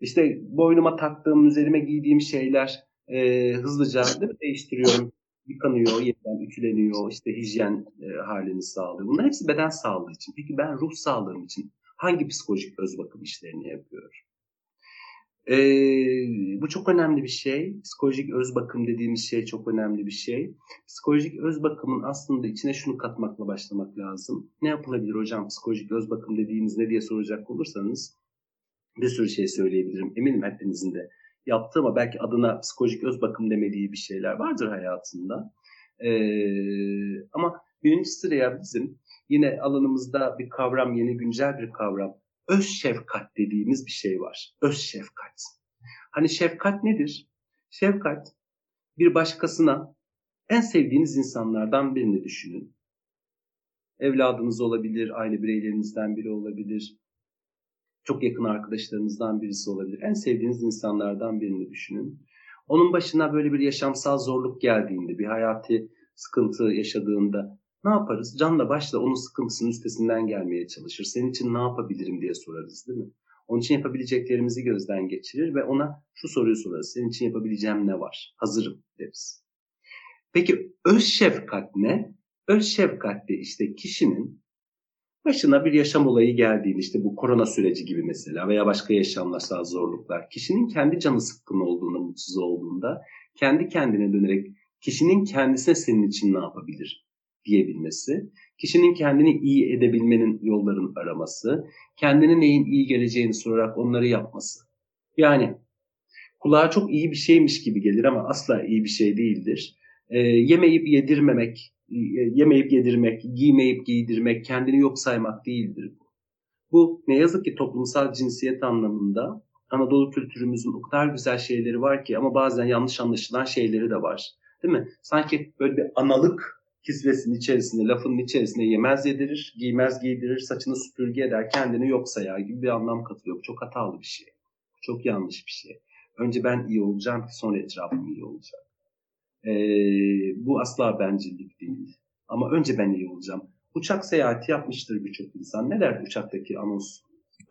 İşte boynuma taktığım, üzerime giydiğim şeyler e, hızlıca değil mi, değiştiriyorum. Yıkanıyor, yeniden ütüleniyor, işte hijyen e, halini sağlıyor. Bunlar hepsi beden sağlığı için. Peki ben ruh sağlığım için hangi psikolojik öz bakım işlerini yapıyorum? Ee, bu çok önemli bir şey. Psikolojik öz bakım dediğimiz şey çok önemli bir şey. Psikolojik öz bakımın aslında içine şunu katmakla başlamak lazım. Ne yapılabilir hocam psikolojik öz bakım dediğiniz ne diye soracak olursanız bir sürü şey söyleyebilirim. Eminim hepinizin de yaptığı ama belki adına psikolojik öz bakım demediği bir şeyler vardır hayatında. Ee, ama birinci sıraya bizim yine alanımızda bir kavram, yeni güncel bir kavram öz şefkat dediğimiz bir şey var. Öz şefkat. Hani şefkat nedir? Şefkat bir başkasına en sevdiğiniz insanlardan birini düşünün. Evladınız olabilir, aile bireylerinizden biri olabilir, çok yakın arkadaşlarınızdan birisi olabilir. En sevdiğiniz insanlardan birini düşünün. Onun başına böyle bir yaşamsal zorluk geldiğinde, bir hayati sıkıntı yaşadığında ne yaparız? Canla başla onun sıkıntısının üstesinden gelmeye çalışır. Senin için ne yapabilirim diye sorarız değil mi? Onun için yapabileceklerimizi gözden geçirir ve ona şu soruyu sorarız. Senin için yapabileceğim ne var? Hazırım deriz. Peki öz şefkat ne? Öz şefkat de işte kişinin başına bir yaşam olayı geldiğinde işte bu korona süreci gibi mesela veya başka yaşamsal zorluklar kişinin kendi canı sıkkın olduğunda, mutsuz olduğunda kendi kendine dönerek kişinin kendisine senin için ne yapabilir diyebilmesi, kişinin kendini iyi edebilmenin yollarını araması, kendine neyin iyi geleceğini sorarak onları yapması. Yani kulağa çok iyi bir şeymiş gibi gelir ama asla iyi bir şey değildir. E, yemeyip yedirmemek, yemeyip yedirmek, giymeyip giydirmek, kendini yok saymak değildir bu. Bu ne yazık ki toplumsal cinsiyet anlamında Anadolu kültürümüzün o kadar güzel şeyleri var ki ama bazen yanlış anlaşılan şeyleri de var. Değil mi? Sanki böyle bir analık kisvesinin içerisinde, lafının içerisinde yemez yedirir, giymez giydirir, saçını süpürge eder, kendini yok sayar gibi bir anlam katılıyor. Çok hatalı bir şey. Çok yanlış bir şey. Önce ben iyi olacağım ki sonra etrafım iyi olacak. Ee, bu asla bencillik değil. Ama önce ben iyi olacağım. Uçak seyahati yapmıştır birçok insan. Ne der uçaktaki anons?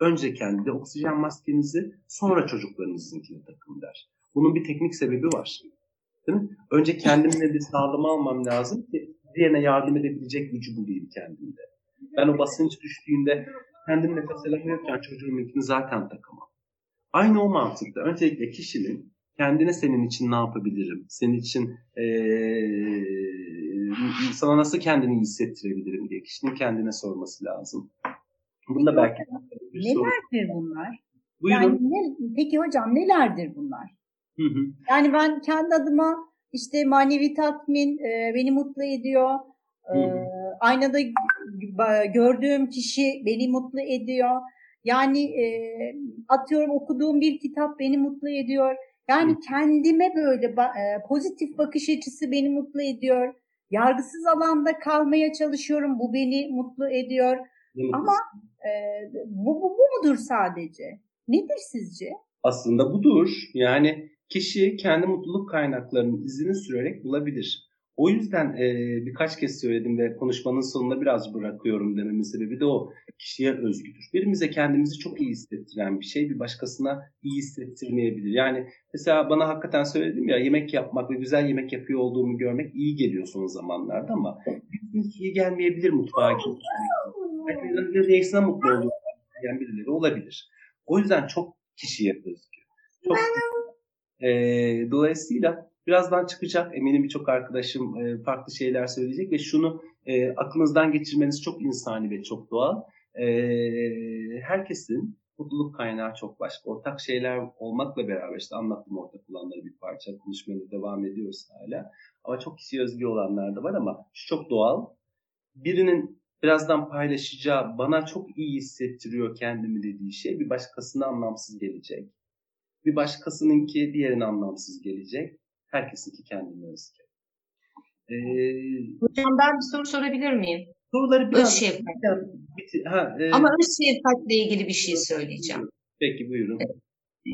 Önce kendi oksijen maskenizi, sonra çocuklarınızınkini takın der. Bunun bir teknik sebebi var. Değil mi? Önce kendimle bir sağlama almam lazım ki diğerine yardım edebilecek gücü bulayım kendimde. Ben o basınç düştüğünde kendim nefes alamıyorken çocuğumunkini zaten takamam. Aynı o mantıkta. Öncelikle kişinin kendine senin için ne yapabilirim? Senin için ee, sana nasıl kendini iyi hissettirebilirim diye kişinin kendine sorması lazım. Bunda belki bir Nelerdir soru. bunlar? Buyurun. Yani ne, peki hocam nelerdir bunlar? Hı hı. Yani ben kendi adıma işte manevi tatmin e, beni mutlu ediyor. E, aynada gördüğüm kişi beni mutlu ediyor. Yani e, atıyorum okuduğum bir kitap beni mutlu ediyor. Yani kendime böyle e, pozitif bakış açısı beni mutlu ediyor. Yargısız alanda kalmaya çalışıyorum. Bu beni mutlu ediyor. Hı. Ama e, bu, bu, bu mudur sadece? Nedir sizce? Aslında budur. Yani kişi kendi mutluluk kaynaklarının izini sürerek bulabilir. O yüzden e, birkaç kez söyledim ve konuşmanın sonunda biraz bırakıyorum dememin sebebi de o kişiye özgüdür. Birimize kendimizi çok iyi hissettiren bir şey bir başkasına iyi hissettirmeyebilir. Yani mesela bana hakikaten söyledim ya yemek yapmak ve güzel yemek yapıyor olduğumu görmek iyi geliyor son zamanlarda ama hiç iyi gelmeyebilir mutfağa gitmek. Belki neyse mutlu olduğunu yani birileri olabilir. O yüzden çok kişiye özgü. Çok e, dolayısıyla birazdan çıkacak. Eminim birçok arkadaşım e, farklı şeyler söyleyecek ve şunu e, aklınızdan geçirmeniz çok insani ve çok doğal. E, herkesin mutluluk kaynağı çok başka. Ortak şeyler olmakla beraber işte anlattım ortak olanları bir parça. Konuşmaya devam ediyoruz hala. Ama çok kişi özgü olanlar da var ama şu çok doğal. Birinin birazdan paylaşacağı bana çok iyi hissettiriyor kendimi dediği şey bir başkasına anlamsız gelecek. Bir başkasınınki diğerine anlamsız gelecek. Herkesinki kendine özgü. Ee, Hocam ben bir soru sorabilir miyim? Soruları Öz biraz şefkat. biti- ha, e, Ama öz şefkatle ilgili bir şey söyleyeceğim. peki buyurun.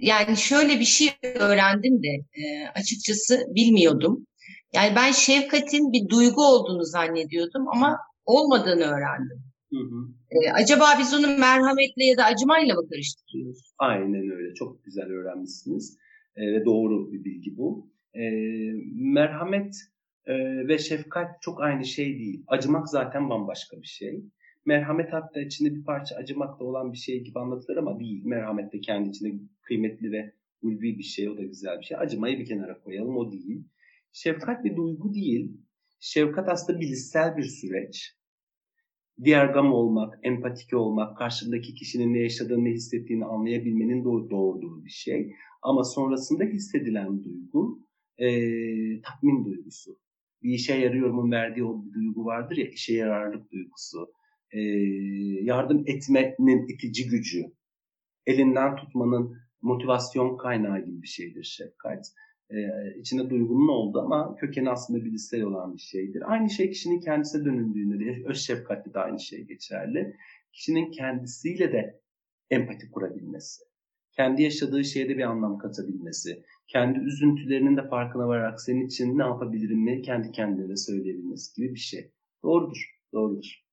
Yani şöyle bir şey öğrendim de e, açıkçası bilmiyordum. Yani ben şefkatin bir duygu olduğunu zannediyordum ama olmadığını öğrendim. Hı hı. E, acaba biz onu merhametle ya da acımayla mı karıştırıyoruz? Aynen öyle. Çok güzel öğrenmişsiniz. E, ve doğru bir bilgi bu. E, merhamet e, ve şefkat çok aynı şey değil. Acımak zaten bambaşka bir şey. Merhamet hatta içinde bir parça acımakta olan bir şey gibi anlatılır ama değil. Merhamet de kendi içinde kıymetli ve ulvi bir şey. O da güzel bir şey. Acımayı bir kenara koyalım. O değil. Şefkat bir duygu değil. Şefkat aslında bilişsel bir süreç. Diğergam olmak, empatik olmak, karşındaki kişinin ne yaşadığını, ne hissettiğini anlayabilmenin doğ- doğurduğu bir şey. Ama sonrasında hissedilen duygu e, tatmin duygusu. Bir işe yarıyorumun verdiği o duygu vardır ya, işe yararlık duygusu. E, yardım etmenin itici gücü. Elinden tutmanın motivasyon kaynağı gibi bir şeydir şefkat. E, içinde duygunun oldu ama kökeni aslında bilişsel olan bir şeydir. Aynı şey kişinin kendisine dönüldüğünde de öz şefkatte de aynı şey geçerli. Kişinin kendisiyle de empati kurabilmesi. Kendi yaşadığı şeye de bir anlam katabilmesi. Kendi üzüntülerinin de farkına vararak senin için ne yapabilirim mi kendi kendine söyleyebilmesi gibi bir şey. Doğrudur, doğrudur.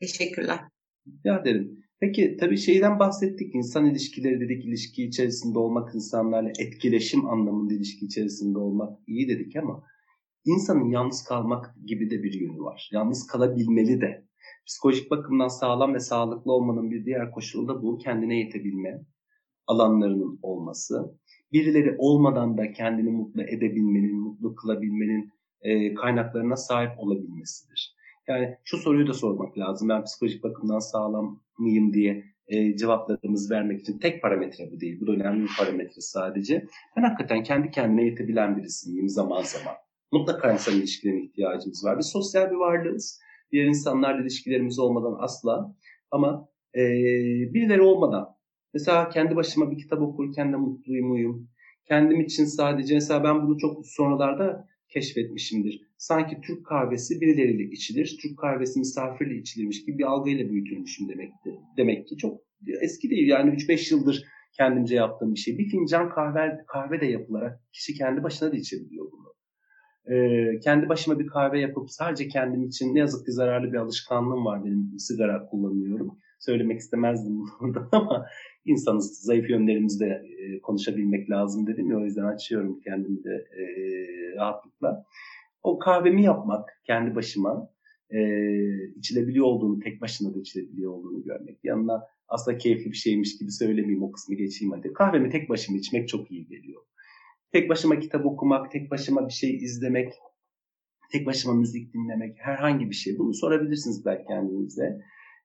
Teşekkürler. Rica ederim. Peki tabii şeyden bahsettik. İnsan ilişkileri dedik, ilişki içerisinde olmak, insanlarla etkileşim anlamında ilişki içerisinde olmak iyi dedik ama insanın yalnız kalmak gibi de bir yönü var. Yalnız kalabilmeli de. Psikolojik bakımdan sağlam ve sağlıklı olmanın bir diğer koşulu da bu kendine yetebilme alanlarının olması. Birileri olmadan da kendini mutlu edebilmenin, mutlu kılabilmenin e, kaynaklarına sahip olabilmesidir. Yani şu soruyu da sormak lazım. Ben psikolojik bakımdan sağlam mıyım diye e, cevaplarımızı vermek için tek parametre bu değil. Bu da önemli bir parametre sadece. Ben hakikaten kendi kendine yetebilen birisi miyim zaman zaman? Mutlaka insan ilişkilerine ihtiyacımız var. Biz sosyal bir varlığız. Diğer insanlarla ilişkilerimiz olmadan asla. Ama e, birileri olmadan mesela kendi başıma bir kitap okurken de mutluyum muyum? Kendim için sadece mesela ben bunu çok sonralarda keşfetmişimdir. Sanki Türk kahvesi birileriyle içilir, Türk kahvesi misafirle içilirmiş gibi bir algıyla büyütülmüşüm demekti. Demek ki çok eski değil yani 3-5 yıldır kendimce yaptığım bir şey. Bir fincan kahve, kahve de yapılarak kişi kendi başına da içebiliyor bunu. Ee, kendi başıma bir kahve yapıp sadece kendim için ne yazık ki zararlı bir alışkanlığım var benim sigara kullanıyorum. Söylemek istemezdim [laughs] burada ama insanız zayıf yönlerimizde e, konuşabilmek lazım dedim ya o yüzden açıyorum kendimi de e, rahatlıkla. O kahvemi yapmak kendi başıma e, içilebiliyor olduğunu, tek başına da içilebiliyor olduğunu görmek. Yanına aslında keyifli bir şeymiş gibi söylemeyeyim o kısmı geçeyim hadi. Kahvemi tek başıma içmek çok iyi geliyor. Tek başıma kitap okumak, tek başıma bir şey izlemek, tek başıma müzik dinlemek, herhangi bir şey. Bunu sorabilirsiniz belki kendinize.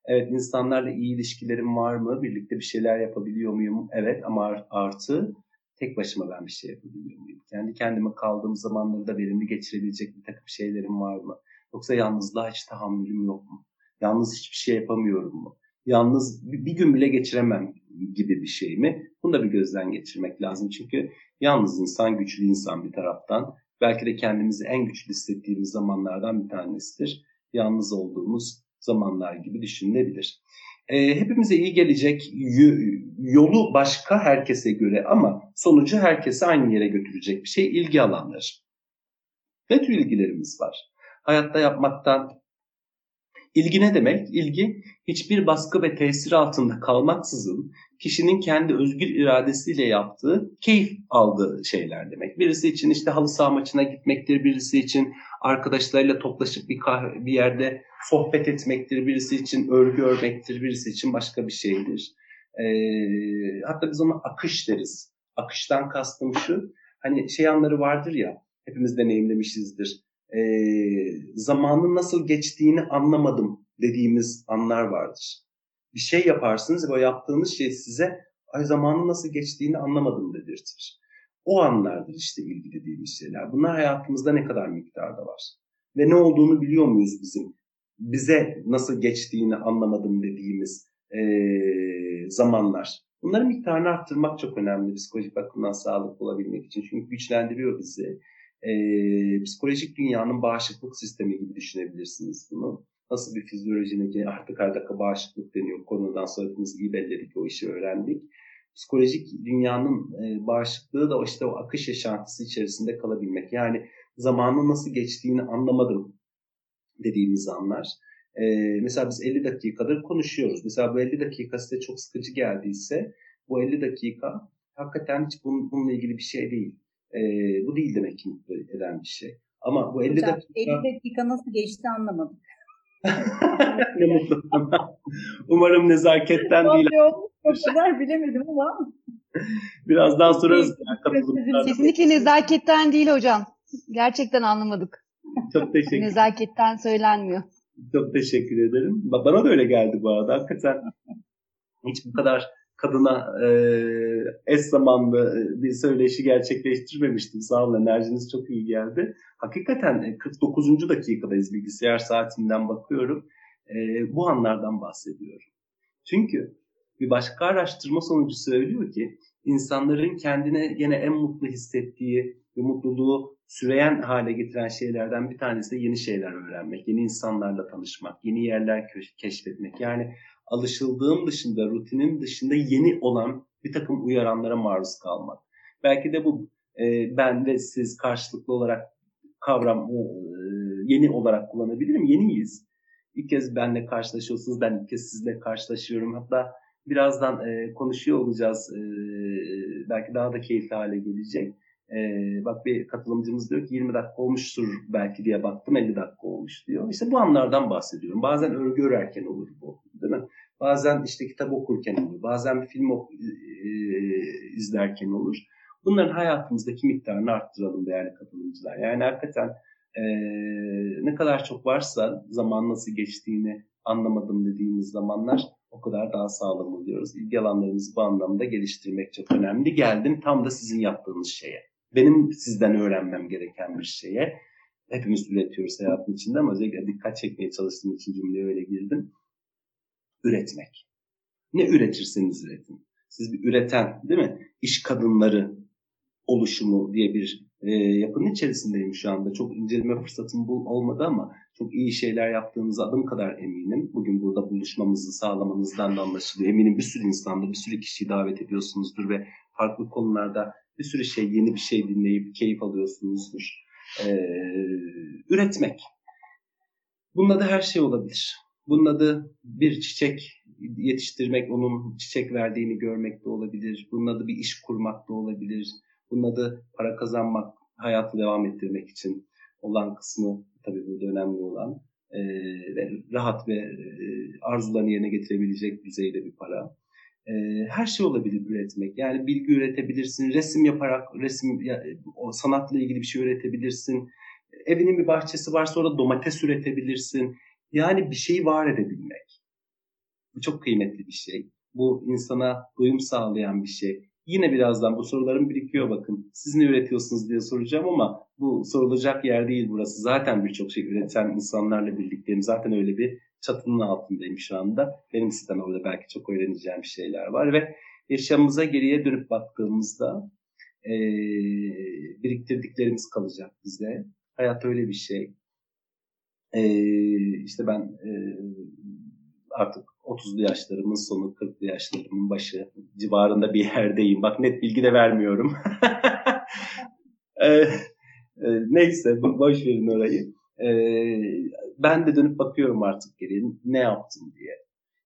Evet insanlarla iyi ilişkilerim var mı? Birlikte bir şeyler yapabiliyor muyum? Evet ama artı tek başıma ben bir şey yapabiliyor muyum? Kendi kendime kaldığım zamanları da verimli geçirebilecek bir takım şeylerim var mı? Yoksa yalnızlığa hiç tahammülüm yok mu? Yalnız hiçbir şey yapamıyorum mu? Yalnız bir gün bile geçiremem gibi bir şey mi? Bunu da bir gözden geçirmek lazım. Çünkü yalnız insan güçlü insan bir taraftan. Belki de kendimizi en güçlü hissettiğimiz zamanlardan bir tanesidir. Yalnız olduğumuz zamanlar gibi düşünülebilir. E, hepimize iyi gelecek yolu başka herkese göre ama sonucu herkese aynı yere götürecek bir şey ilgi alanları. Ne tür ilgilerimiz var? Hayatta yapmaktan İlgi ne demek? İlgi hiçbir baskı ve tesir altında kalmaksızın kişinin kendi özgür iradesiyle yaptığı, keyif aldığı şeyler demek. Birisi için işte halı saha maçına gitmektir, birisi için arkadaşlarıyla toplaşıp bir kahve, bir yerde sohbet etmektir, birisi için örgü örmektir, birisi için başka bir şeydir. Ee, hatta biz ona akış deriz. Akıştan kastım şu, hani şey anları vardır ya, hepimiz deneyimlemişizdir e, zamanın nasıl geçtiğini anlamadım dediğimiz anlar vardır. Bir şey yaparsınız ve o yaptığınız şey size ay zamanın nasıl geçtiğini anlamadım dedirtir. O anlardır işte ilgi dediğimiz şeyler. Bunlar hayatımızda ne kadar miktarda var. Ve ne olduğunu biliyor muyuz bizim? Bize nasıl geçtiğini anlamadım dediğimiz e, zamanlar. Bunların miktarını arttırmak çok önemli psikolojik bakımdan sağlıklı olabilmek için. Çünkü güçlendiriyor bizi e, psikolojik dünyanın bağışıklık sistemi gibi düşünebilirsiniz bunu. Nasıl bir fizyolojideki artık her dakika bağışıklık deniyor. Konudan sonra hepimiz iyi belledik o işi öğrendik. Psikolojik dünyanın e, bağışıklığı da işte o akış yaşantısı içerisinde kalabilmek. Yani zamanın nasıl geçtiğini anlamadım dediğimiz anlar. Ee, mesela biz 50 dakikadır konuşuyoruz. Mesela bu 50 dakika size çok sıkıcı geldiyse bu 50 dakika hakikaten hiç bunun, bununla ilgili bir şey değil. Ee, bu değil demek ki mutlu eden bir şey. Ama bu 50 Hocam, dakika... 50 dakika nasıl geçti anlamadım. [laughs] ne mutlu bana. Umarım nezaketten değil. O kadar bilemedim ama. Birazdan sorarız. Kesinlikle nezaketten değil hocam. Gerçekten anlamadık. Çok teşekkür Nezaketten söylenmiyor. Çok teşekkür ederim. Bana da öyle geldi bu arada. Hakikaten hiç bu kadar kadına e, eş zamanlı bir söyleşi gerçekleştirmemiştim. Sağ olun enerjiniz çok iyi geldi. Hakikaten 49. dakikadayız bilgisayar saatinden bakıyorum. E, bu anlardan bahsediyorum. Çünkü bir başka araştırma sonucu söylüyor ki insanların kendine gene en mutlu hissettiği ve mutluluğu süreyen hale getiren şeylerden bir tanesi de yeni şeyler öğrenmek, yeni insanlarla tanışmak, yeni yerler keşfetmek. Yani alışıldığın dışında, rutinin dışında yeni olan bir takım uyaranlara maruz kalmak. Belki de bu e, ben ve siz karşılıklı olarak kavram e, yeni olarak kullanabilirim. Yeniyiz. İlk kez benle karşılaşıyorsunuz, ben ilk kez sizle karşılaşıyorum. Hatta birazdan e, konuşuyor olacağız. E, belki daha da keyifli hale gelecek. E, bak bir katılımcımız diyor ki 20 dakika olmuştur belki diye baktım 50 dakika olmuş diyor. İşte bu anlardan bahsediyorum. Bazen örgü örerken olur bu değil mi? Bazen işte kitap okurken olur. Bazen bir film ok- e, izlerken olur. Bunların hayatımızdaki miktarını arttıralım değerli katılımcılar. Yani hakikaten e, ne kadar çok varsa zaman nasıl geçtiğini anlamadım dediğimiz zamanlar o kadar daha sağlam oluyoruz. İlgi alanlarımızı bu anlamda geliştirmek çok önemli. Geldim tam da sizin yaptığınız şeye. Benim sizden öğrenmem gereken bir şeye. Hepimiz üretiyoruz hayatın içinde ama özellikle dikkat çekmeye çalıştığım için cümleye öyle girdim. Üretmek. Ne üretirseniz üretin. Siz bir üreten değil mi? İş kadınları oluşumu diye bir e, yapının içerisindeyim şu anda. Çok inceleme fırsatım bu olmadı ama çok iyi şeyler yaptığınızı adım kadar eminim. Bugün burada buluşmamızı sağlamanızdan da anlaşılıyor. Eminim bir sürü insanda, bir sürü kişiyi davet ediyorsunuzdur ve farklı konularda bir sürü şey, yeni bir şey dinleyip keyif alıyorsunuzdur. Ee, üretmek. Bunun adı her şey olabilir. Bunun adı bir çiçek yetiştirmek, onun çiçek verdiğini görmek de olabilir. Bunun adı bir iş kurmak da olabilir. Bunun adı para kazanmak, hayatı devam ettirmek için olan kısmı tabii burada önemli olan e, ve rahat ve e, arzularını yerine getirebilecek düzeyde bir para. E, her şey olabilir üretmek. Yani bilgi üretebilirsin, resim yaparak resim ya, o sanatla ilgili bir şey üretebilirsin. Evinin bir bahçesi varsa orada domates üretebilirsin. Yani bir şeyi var edebilmek. Bu çok kıymetli bir şey. Bu insana doyum sağlayan bir şey. Yine birazdan bu sorularım birikiyor bakın. Siz ne üretiyorsunuz diye soracağım ama bu sorulacak yer değil burası. Zaten birçok şey üreten insanlarla birlikteyim. Zaten öyle bir çatının altındayım şu anda. Benim orada belki çok öğreneceğim şeyler var ve yaşamımıza geriye dönüp baktığımızda e, biriktirdiklerimiz kalacak bize. Hayat öyle bir şey. E, işte ben e, artık 30'lu yaşlarımın sonu, 40'lı yaşlarımın başı civarında bir yerdeyim. Bak net bilgi de vermiyorum. [laughs] e, e, neyse boş verin orayı. E, ben de dönüp bakıyorum artık geriye ne yaptım diye.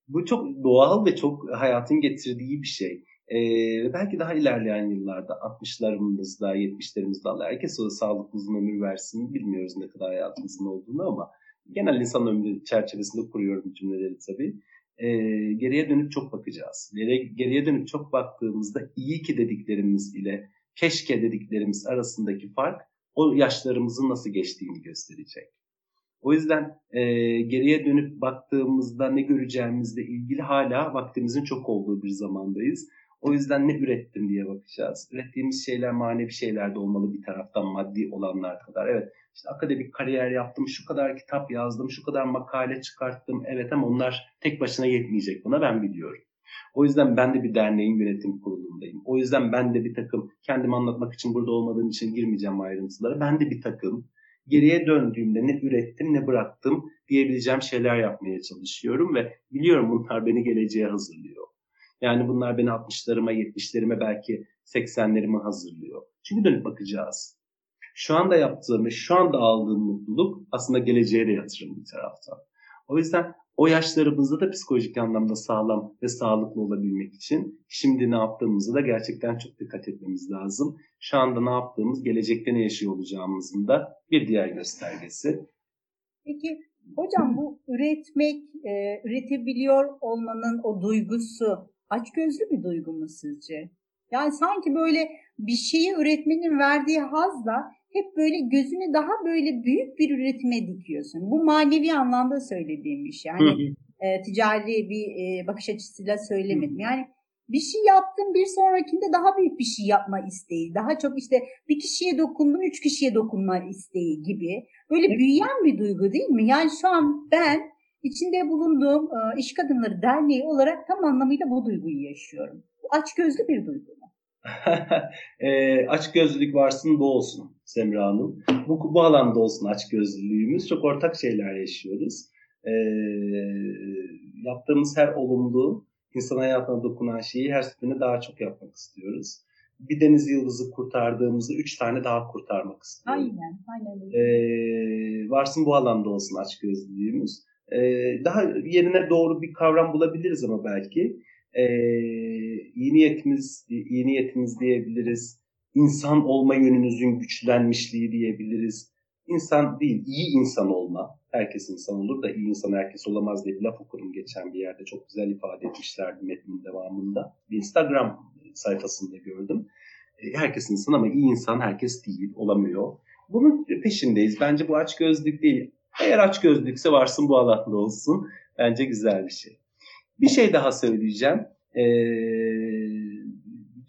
Bu çok doğal ve çok hayatın getirdiği bir şey. Ee, belki daha ilerleyen yıllarda 60'larımızda, 70'lerimizde Allah herkes o sağlıklı uzun ömür versin. Bilmiyoruz ne kadar hayatımızın olduğunu ama genel insan ömrü çerçevesinde kuruyorum cümleleri tabii. Ee, geriye dönüp çok bakacağız. Geriye, geriye dönüp çok baktığımızda iyi ki dediklerimiz ile keşke dediklerimiz arasındaki fark o yaşlarımızın nasıl geçtiğini gösterecek. O yüzden e, geriye dönüp baktığımızda ne göreceğimizle ilgili hala vaktimizin çok olduğu bir zamandayız. O yüzden ne ürettim diye bakacağız. Ürettiğimiz şeyler manevi şeyler de olmalı bir taraftan maddi olanlar kadar. Evet işte akademik kariyer yaptım, şu kadar kitap yazdım, şu kadar makale çıkarttım. Evet ama onlar tek başına yetmeyecek buna ben biliyorum. O yüzden ben de bir derneğin yönetim kurulundayım. O yüzden ben de bir takım kendimi anlatmak için burada olmadığım için girmeyeceğim ayrıntılara. Ben de bir takım geriye döndüğümde ne ürettim ne bıraktım diyebileceğim şeyler yapmaya çalışıyorum ve biliyorum bunlar beni geleceğe hazırlıyor. Yani bunlar beni 60'larıma, 70'lerime belki 80'lerime hazırlıyor. Çünkü dönüp bakacağız. Şu anda yaptığım ve şu anda aldığım mutluluk aslında geleceğe de yatırım bir taraftan. O yüzden o yaşlarımızda da psikolojik anlamda sağlam ve sağlıklı olabilmek için şimdi ne yaptığımızı da gerçekten çok dikkat etmemiz lazım. Şu anda ne yaptığımız gelecekte ne yaşıyor olacağımızın da bir diğer göstergesi. Peki hocam bu üretmek, e, üretebiliyor olmanın o duygusu açgözlü bir duygu mu sizce? Yani sanki böyle bir şeyi üretmenin verdiği hazla hep böyle gözünü daha böyle büyük bir üretime dikiyorsun. Bu manevi anlamda söylediğim bir şey. Yani e, ticari bir e, bakış açısıyla söylemedim. Yani bir şey yaptım bir sonrakinde daha büyük bir şey yapma isteği. Daha çok işte bir kişiye dokundum üç kişiye dokunma isteği gibi. Böyle evet. büyüyen bir duygu değil mi? Yani şu an ben içinde bulunduğum e, İş Kadınları Derneği olarak tam anlamıyla bu duyguyu yaşıyorum. Bu açgözlü bir duygu mu? [laughs] e, aç gözlülük varsın bu olsun Semra Hanım. Bu, bu alanda olsun aç gözlülüğümüz. Çok ortak şeyler yaşıyoruz. E, yaptığımız her olumlu, insan hayatına dokunan şeyi her seferinde daha çok yapmak istiyoruz. Bir deniz yıldızı kurtardığımızı üç tane daha kurtarmak istiyoruz. Aynen, aynen. E, varsın bu alanda olsun aç gözlülüğümüz. E, daha yerine doğru bir kavram bulabiliriz ama belki e, iyi niyetimiz, iyi niyetimiz diyebiliriz. İnsan olma yönünüzün güçlenmişliği diyebiliriz. İnsan değil, iyi insan olma. Herkes insan olur da iyi insan herkes olamaz diye bir laf okudum geçen bir yerde. Çok güzel ifade etmişlerdi metnin devamında. Bir Instagram sayfasında gördüm. Herkes insan ama iyi insan herkes değil, olamıyor. Bunun peşindeyiz. Bence bu aç gözlük değil. Eğer aç gözlükse varsın bu alanda olsun. Bence güzel bir şey. Bir şey daha söyleyeceğim. Ee,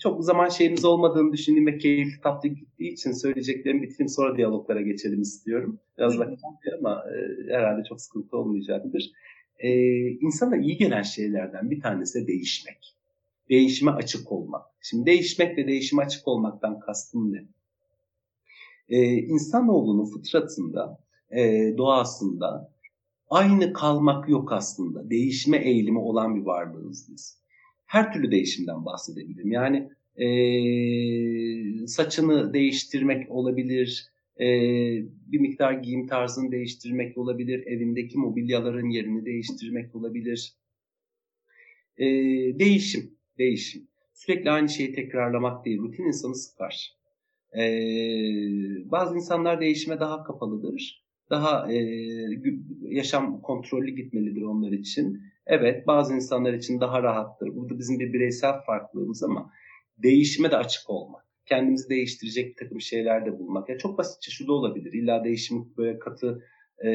çok zaman şeyimiz olmadığını düşündüğüm ve keyifli tatlı gittiği için söyleyeceklerimi bitireyim sonra diyaloglara geçelim istiyorum. Biraz vakit ama e, herhalde çok sıkıntı olmayacaktır. Ee, insana iyi gelen şeylerden bir tanesi de değişmek. Değişime açık olmak. Şimdi değişmek ve değişime açık olmaktan kastım ne? Ee, insanoğlunun fıtratında, e, doğasında aynı kalmak yok aslında. Değişme eğilimi olan bir varlığız biz. Her türlü değişimden bahsedebilirim. Yani e, saçını değiştirmek olabilir, e, bir miktar giyim tarzını değiştirmek olabilir, evindeki mobilyaların yerini değiştirmek olabilir. E, değişim, değişim. Sürekli aynı şeyi tekrarlamak değil, rutin insanı sıkar. E, bazı insanlar değişime daha kapalıdır daha e, yaşam kontrollü gitmelidir onlar için. Evet bazı insanlar için daha rahattır. Burada bizim bir bireysel farklılığımız ama değişime de açık olmak. Kendimizi değiştirecek bir takım şeyler de bulmak. Yani çok basitçe şu da olabilir. İlla değişim böyle katı e,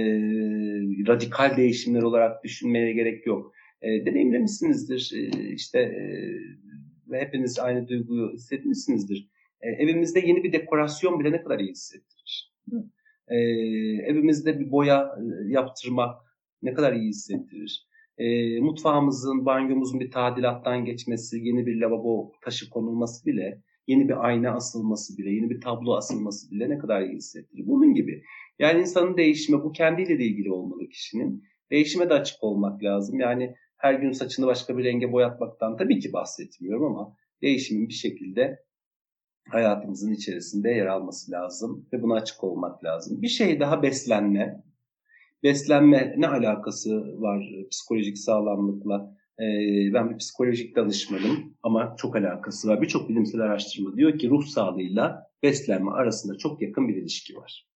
radikal değişimler olarak düşünmeye gerek yok. E, deneyimlemişsinizdir. E, işte e, hepiniz aynı duyguyu hissetmişsinizdir. E, evimizde yeni bir dekorasyon bile ne kadar iyi hissettirir. E, evimizde bir boya yaptırmak ne kadar iyi hissettirir. E, mutfağımızın, banyomuzun bir tadilattan geçmesi, yeni bir lavabo taşı konulması bile, yeni bir ayna asılması bile, yeni bir tablo asılması bile ne kadar iyi hissettirir. Bunun gibi. Yani insanın değişimi bu kendiyle de ilgili olmalı kişinin. Değişime de açık olmak lazım. Yani her gün saçını başka bir renge boyatmaktan tabii ki bahsetmiyorum ama değişimin bir şekilde hayatımızın içerisinde yer alması lazım ve buna açık olmak lazım. Bir şey daha beslenme. Beslenme ne alakası var psikolojik sağlamlıkla? Ben bir psikolojik danışmanım ama çok alakası var. Birçok bilimsel araştırma diyor ki ruh sağlığıyla beslenme arasında çok yakın bir ilişki var.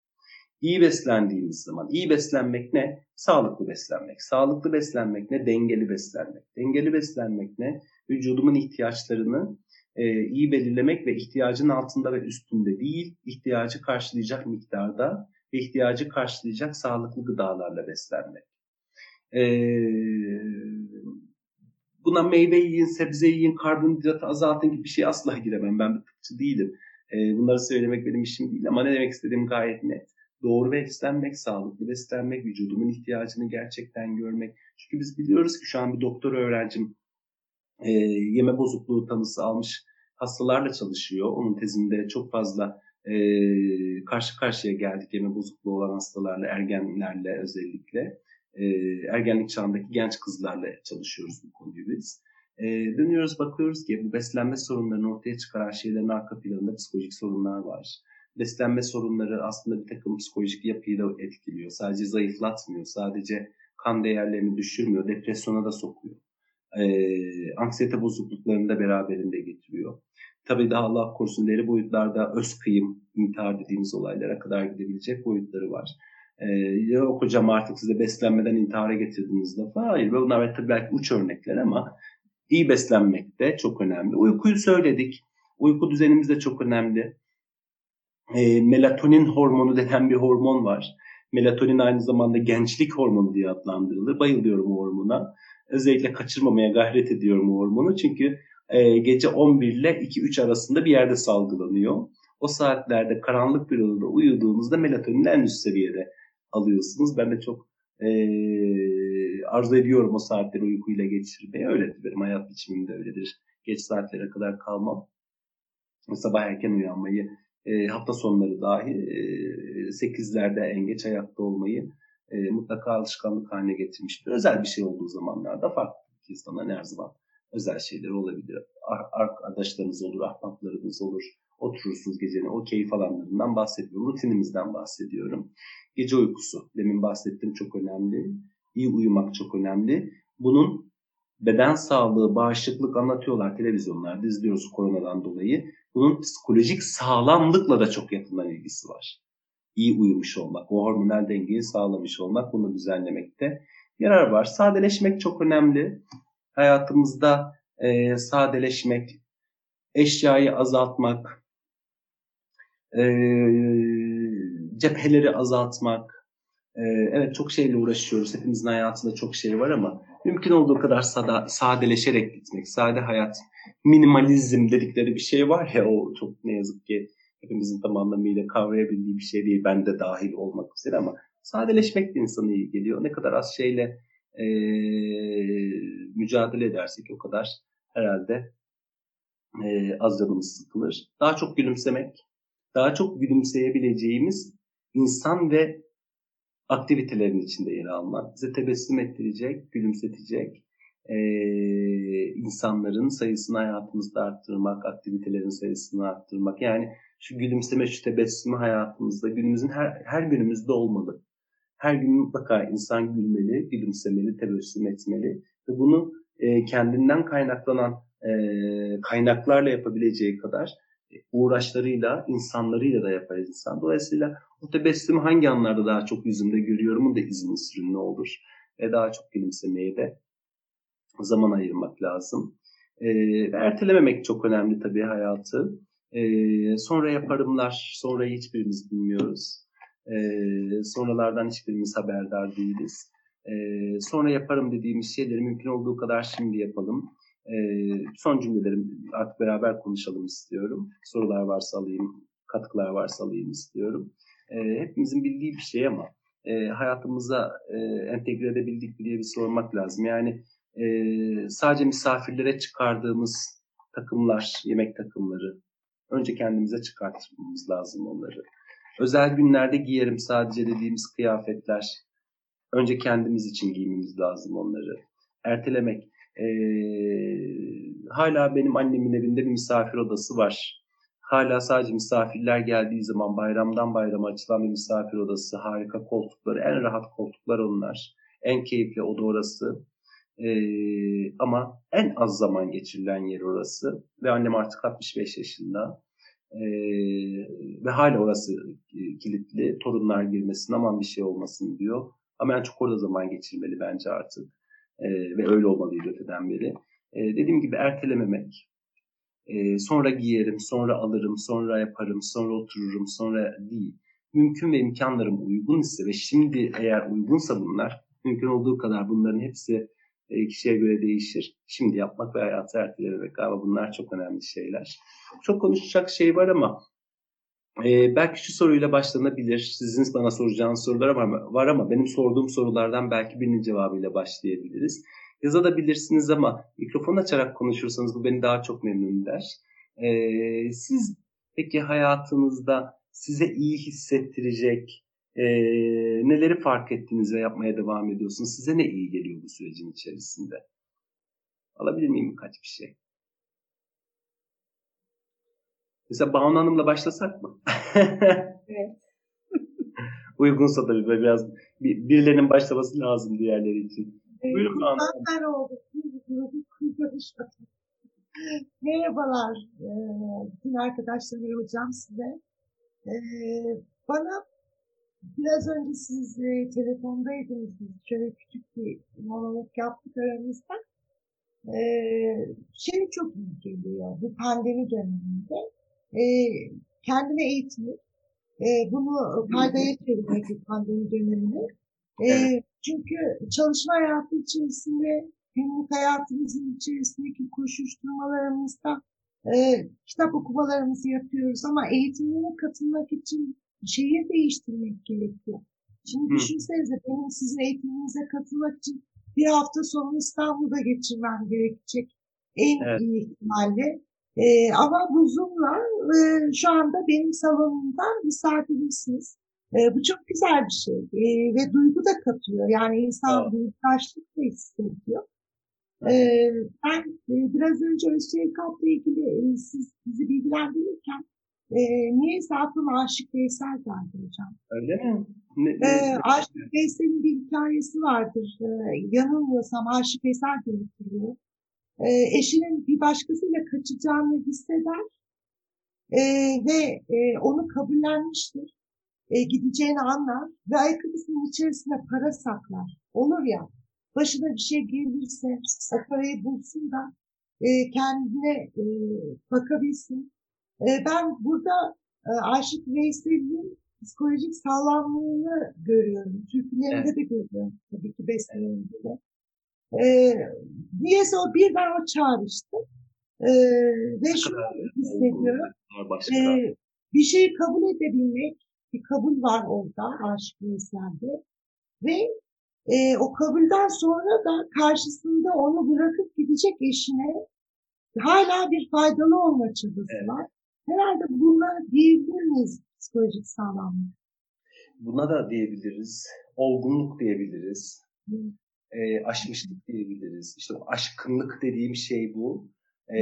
İyi beslendiğimiz zaman, iyi beslenmek ne? Sağlıklı beslenmek. Sağlıklı beslenmek ne? Dengeli beslenmek. Dengeli beslenmek ne? Vücudumun ihtiyaçlarını e, iyi belirlemek ve ihtiyacın altında ve üstünde değil, ihtiyacı karşılayacak miktarda ihtiyacı karşılayacak sağlıklı gıdalarla beslenmek. E, buna meyve yiyin, sebze yiyin, karbonhidratı azaltın gibi bir şey asla giremem. Ben bir tıpçı değilim. E, bunları söylemek benim işim değil ama ne demek istediğim gayet net. Doğru beslenmek, sağlıklı beslenmek, vücudumun ihtiyacını gerçekten görmek. Çünkü biz biliyoruz ki şu an bir doktor öğrencim e, yeme bozukluğu tanısı almış hastalarla çalışıyor. Onun tezinde çok fazla e, karşı karşıya geldik yeme bozukluğu olan hastalarla, ergenlerle özellikle. E, ergenlik çağındaki genç kızlarla çalışıyoruz bu konuyu biz. E, dönüyoruz bakıyoruz ki bu beslenme sorunlarını ortaya çıkaran şeylerin arka planında psikolojik sorunlar var. Beslenme sorunları aslında bir takım psikolojik yapıyı da etkiliyor. Sadece zayıflatmıyor, sadece kan değerlerini düşürmüyor, depresyona da sokuyor. E, anksiyete bozukluklarını da beraberinde getiriyor. Tabii daha Allah korusun deri boyutlarda öz kıyım, intihar dediğimiz olaylara kadar gidebilecek boyutları var. Ee, yok hocam artık size beslenmeden intihara getirdiniz de Hayır bunlar tabii belki uç örnekler ama iyi beslenmek de çok önemli. Uykuyu söyledik. Uyku düzenimiz de çok önemli. E, melatonin hormonu denen bir hormon var. Melatonin aynı zamanda gençlik hormonu diye adlandırılır. Bayılıyorum o hormona. Özellikle kaçırmamaya gayret ediyorum o hormonu. Çünkü e, gece 11 ile 2-3 arasında bir yerde salgılanıyor. O saatlerde karanlık bir odada uyuduğunuzda melatonin en üst seviyede alıyorsunuz. Ben de çok e, arzu ediyorum o saatleri uykuyla geçirmeyi. Öyledir benim hayat biçimim de öyledir. Geç saatlere kadar kalmam. Sabah erken uyanmayı, e, hafta sonları dahi e, 8'lerde en geç ayakta olmayı e, mutlaka alışkanlık haline getirmiştir. Özel bir şey olduğu zamanlarda farklı insanların her zaman özel şeyler olabilir. Arkadaşlarınız olur, ahbaplarınız olur. Oturursunuz gecenin o keyif alanlarından bahsediyorum. Rutinimizden bahsediyorum. Gece uykusu. Demin bahsettiğim çok önemli. İyi uyumak çok önemli. Bunun beden sağlığı, bağışıklık anlatıyorlar televizyonlarda izliyoruz koronadan dolayı. Bunun psikolojik sağlamlıkla da çok yakından ilgisi var. İyi uyumuş olmak, o hormonal dengeyi sağlamış olmak, bunu düzenlemekte yarar var. Sadeleşmek çok önemli. Hayatımızda e, sadeleşmek, eşyayı azaltmak, e, cepheleri azaltmak. E, evet çok şeyle uğraşıyoruz. Hepimizin hayatında çok şey var ama mümkün olduğu kadar sada, sadeleşerek gitmek, sade hayat, minimalizm dedikleri bir şey var ya o çok ne yazık ki hepimizin tam anlamıyla kavrayabildiği bir şey değil. Ben de dahil olmak üzere ama sadeleşmek de insana iyi geliyor. Ne kadar az şeyle e, mücadele edersek o kadar herhalde e, az canımız sıkılır. Daha çok gülümsemek, daha çok gülümseyebileceğimiz insan ve aktivitelerin içinde yer almak, bize tebessüm ettirecek, gülümsetecek e, insanların sayısını hayatımızda arttırmak, aktivitelerin sayısını arttırmak. Yani şu gülümseme, şu tebessümü hayatımızda, günümüzün her, her günümüzde olmalı. Her gün mutlaka insan gülmeli, gülümsemeli, tebessüm etmeli ve bunu e, kendinden kaynaklanan e, kaynaklarla yapabileceği kadar uğraşlarıyla, insanlarıyla da yapar insan. Dolayısıyla o tebessümü hangi anlarda daha çok yüzümde görüyorum da izin sürün ne olur. Ve daha çok gülümsemeye de zaman ayırmak lazım. E, ertelememek çok önemli tabii hayatı. E, sonra yaparımlar, sonra hiçbirimiz bilmiyoruz. E, sonralardan hiçbirimiz haberdar değiliz. E, sonra yaparım dediğimiz şeyleri mümkün olduğu kadar şimdi yapalım. E, son cümlelerim artık beraber konuşalım istiyorum. Sorular varsa alayım, katkılar varsa alayım istiyorum. E, hepimizin bildiği bir şey ama e, hayatımıza e, entegre edebildik diye bir sormak lazım. Yani e, sadece misafirlere çıkardığımız takımlar, yemek takımları, önce kendimize çıkartmamız lazım onları. Özel günlerde giyerim sadece dediğimiz kıyafetler, önce kendimiz için giymemiz lazım onları. Ertelemek. E, hala benim annemin evinde bir misafir odası var. Hala sadece misafirler geldiği zaman bayramdan bayrama açılan bir misafir odası. Harika koltukları, en rahat koltuklar onlar. En keyifli oda orası. Ee, ama en az zaman geçirilen yer orası. Ve annem artık 65 yaşında. Ee, ve hala orası kilitli. Torunlar girmesin aman bir şey olmasın diyor. Ama en çok orada zaman geçirmeli bence artık. Ee, ve öyle olmalıydı öteden beri. Ee, dediğim gibi ertelememek. Ee, sonra giyerim, sonra alırım, sonra yaparım, sonra otururum, sonra değil. Mümkün ve imkanlarım uygun ise ve şimdi eğer uygunsa bunlar, mümkün olduğu kadar bunların hepsi e, kişiye göre değişir. Şimdi yapmak ve hayatı ertelememek galiba bunlar çok önemli şeyler. Çok konuşacak şey var ama e, belki şu soruyla başlanabilir. Sizin bana soracağınız sorular var, var ama benim sorduğum sorulardan belki birinin cevabıyla başlayabiliriz. Yazabilirsiniz ama mikrofon açarak konuşursanız bu beni daha çok memnun eder. E, siz Peki hayatınızda size iyi hissettirecek e, neleri fark ettiniz ve yapmaya devam ediyorsunuz? Size ne iyi geliyor bu sürecin içerisinde? Alabilir miyim birkaç bir şey? Mesela Banu Hanım'la başlasak mı? [laughs] Evet. Uygunsa tabii böyle biraz bir, birilerinin başlaması lazım diğerleri için. Buyurun Banu Hanım. Ben oldum. [laughs] Merhabalar e, bütün arkadaşlarım hocam size. E, Bana biraz önce siz e, telefondaydınız. Biz şöyle küçük bir monolog yaptık aramızda. E, Şey çok iyi geliyor bu pandemi döneminde. E, Kendime eğitmek, e, bunu faydaya çevirmek bu pandemi dönemini. E. Çünkü çalışma hayatı içerisinde günlük hayatımızın içerisindeki koşuşturmalarımızda e, kitap okumalarımızı yapıyoruz ama eğitimlere katılmak için şehir değiştirmek gerekiyor. Şimdi Hı. düşünsenize benim sizin eğitiminize katılmak için bir hafta sonu İstanbul'da geçirmem gerekecek en Evet. iyi ihtimalle. E, ama bu Zoom'la e, şu anda benim salonumdan misafirimsiniz. E, bu çok güzel bir şey E, ve duygu da katıyor. Yani insan Evet. duygudaşlık da hissediyor. E, ben e, biraz önce Özşevkat'la ilgili e, siz bizi bilgilendirirken e, niyeyse aklıma Aşık Veysel geldi hocam. Öyle mi? Ne, ne- Aşık Veysel'in bir hikayesi vardır. E, yanılmıyorsam Aşık Veysel diye hatırlıyorum. E, eşinin bir başkasıyla kaçacağını hisseder e, ve e, onu kabullenmiştir. E, gideceğini anlar ve ayakkabısının içerisine para saklar. Olur ya, başına bir şey gelirse o parayı bulsun da e, kendine e, bakabilsin. E, ben burada e, Aşık Veysel'in psikolojik sağlamlığını görüyorum. Türkülerinde de görüyorum tabii ki bestelerinde de. E, niyeyse o birden o çağrıştı. E, ve şunu hissediyorum. Ee, bir şeyi kabul edebilmek, bir kabul var orada Aşık Veysel'de ve e, o kabulden sonra da karşısında onu bırakıp gidecek eşine hala bir faydalı olma çabası Evet. var. Herhalde buna diyebilir miyiz psikolojik sağlamlık? Buna da diyebiliriz. Olgunluk diyebiliriz. Hı. E, aşmışlık diyebiliriz. İşte aşkınlık dediğim şey bu. E,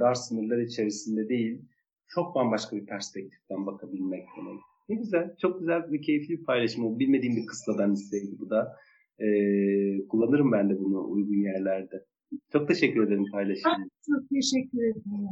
dar sınırlar içerisinde değil. Çok bambaşka bir perspektiften bakabilmek demek. Ne güzel. Çok güzel bir keyifli bir paylaşım. oldu. Bilmediğim bir kısladan hisseydi bu da. E, kullanırım ben de bunu uygun yerlerde. Çok teşekkür ederim paylaşım. Çok teşekkür ederim.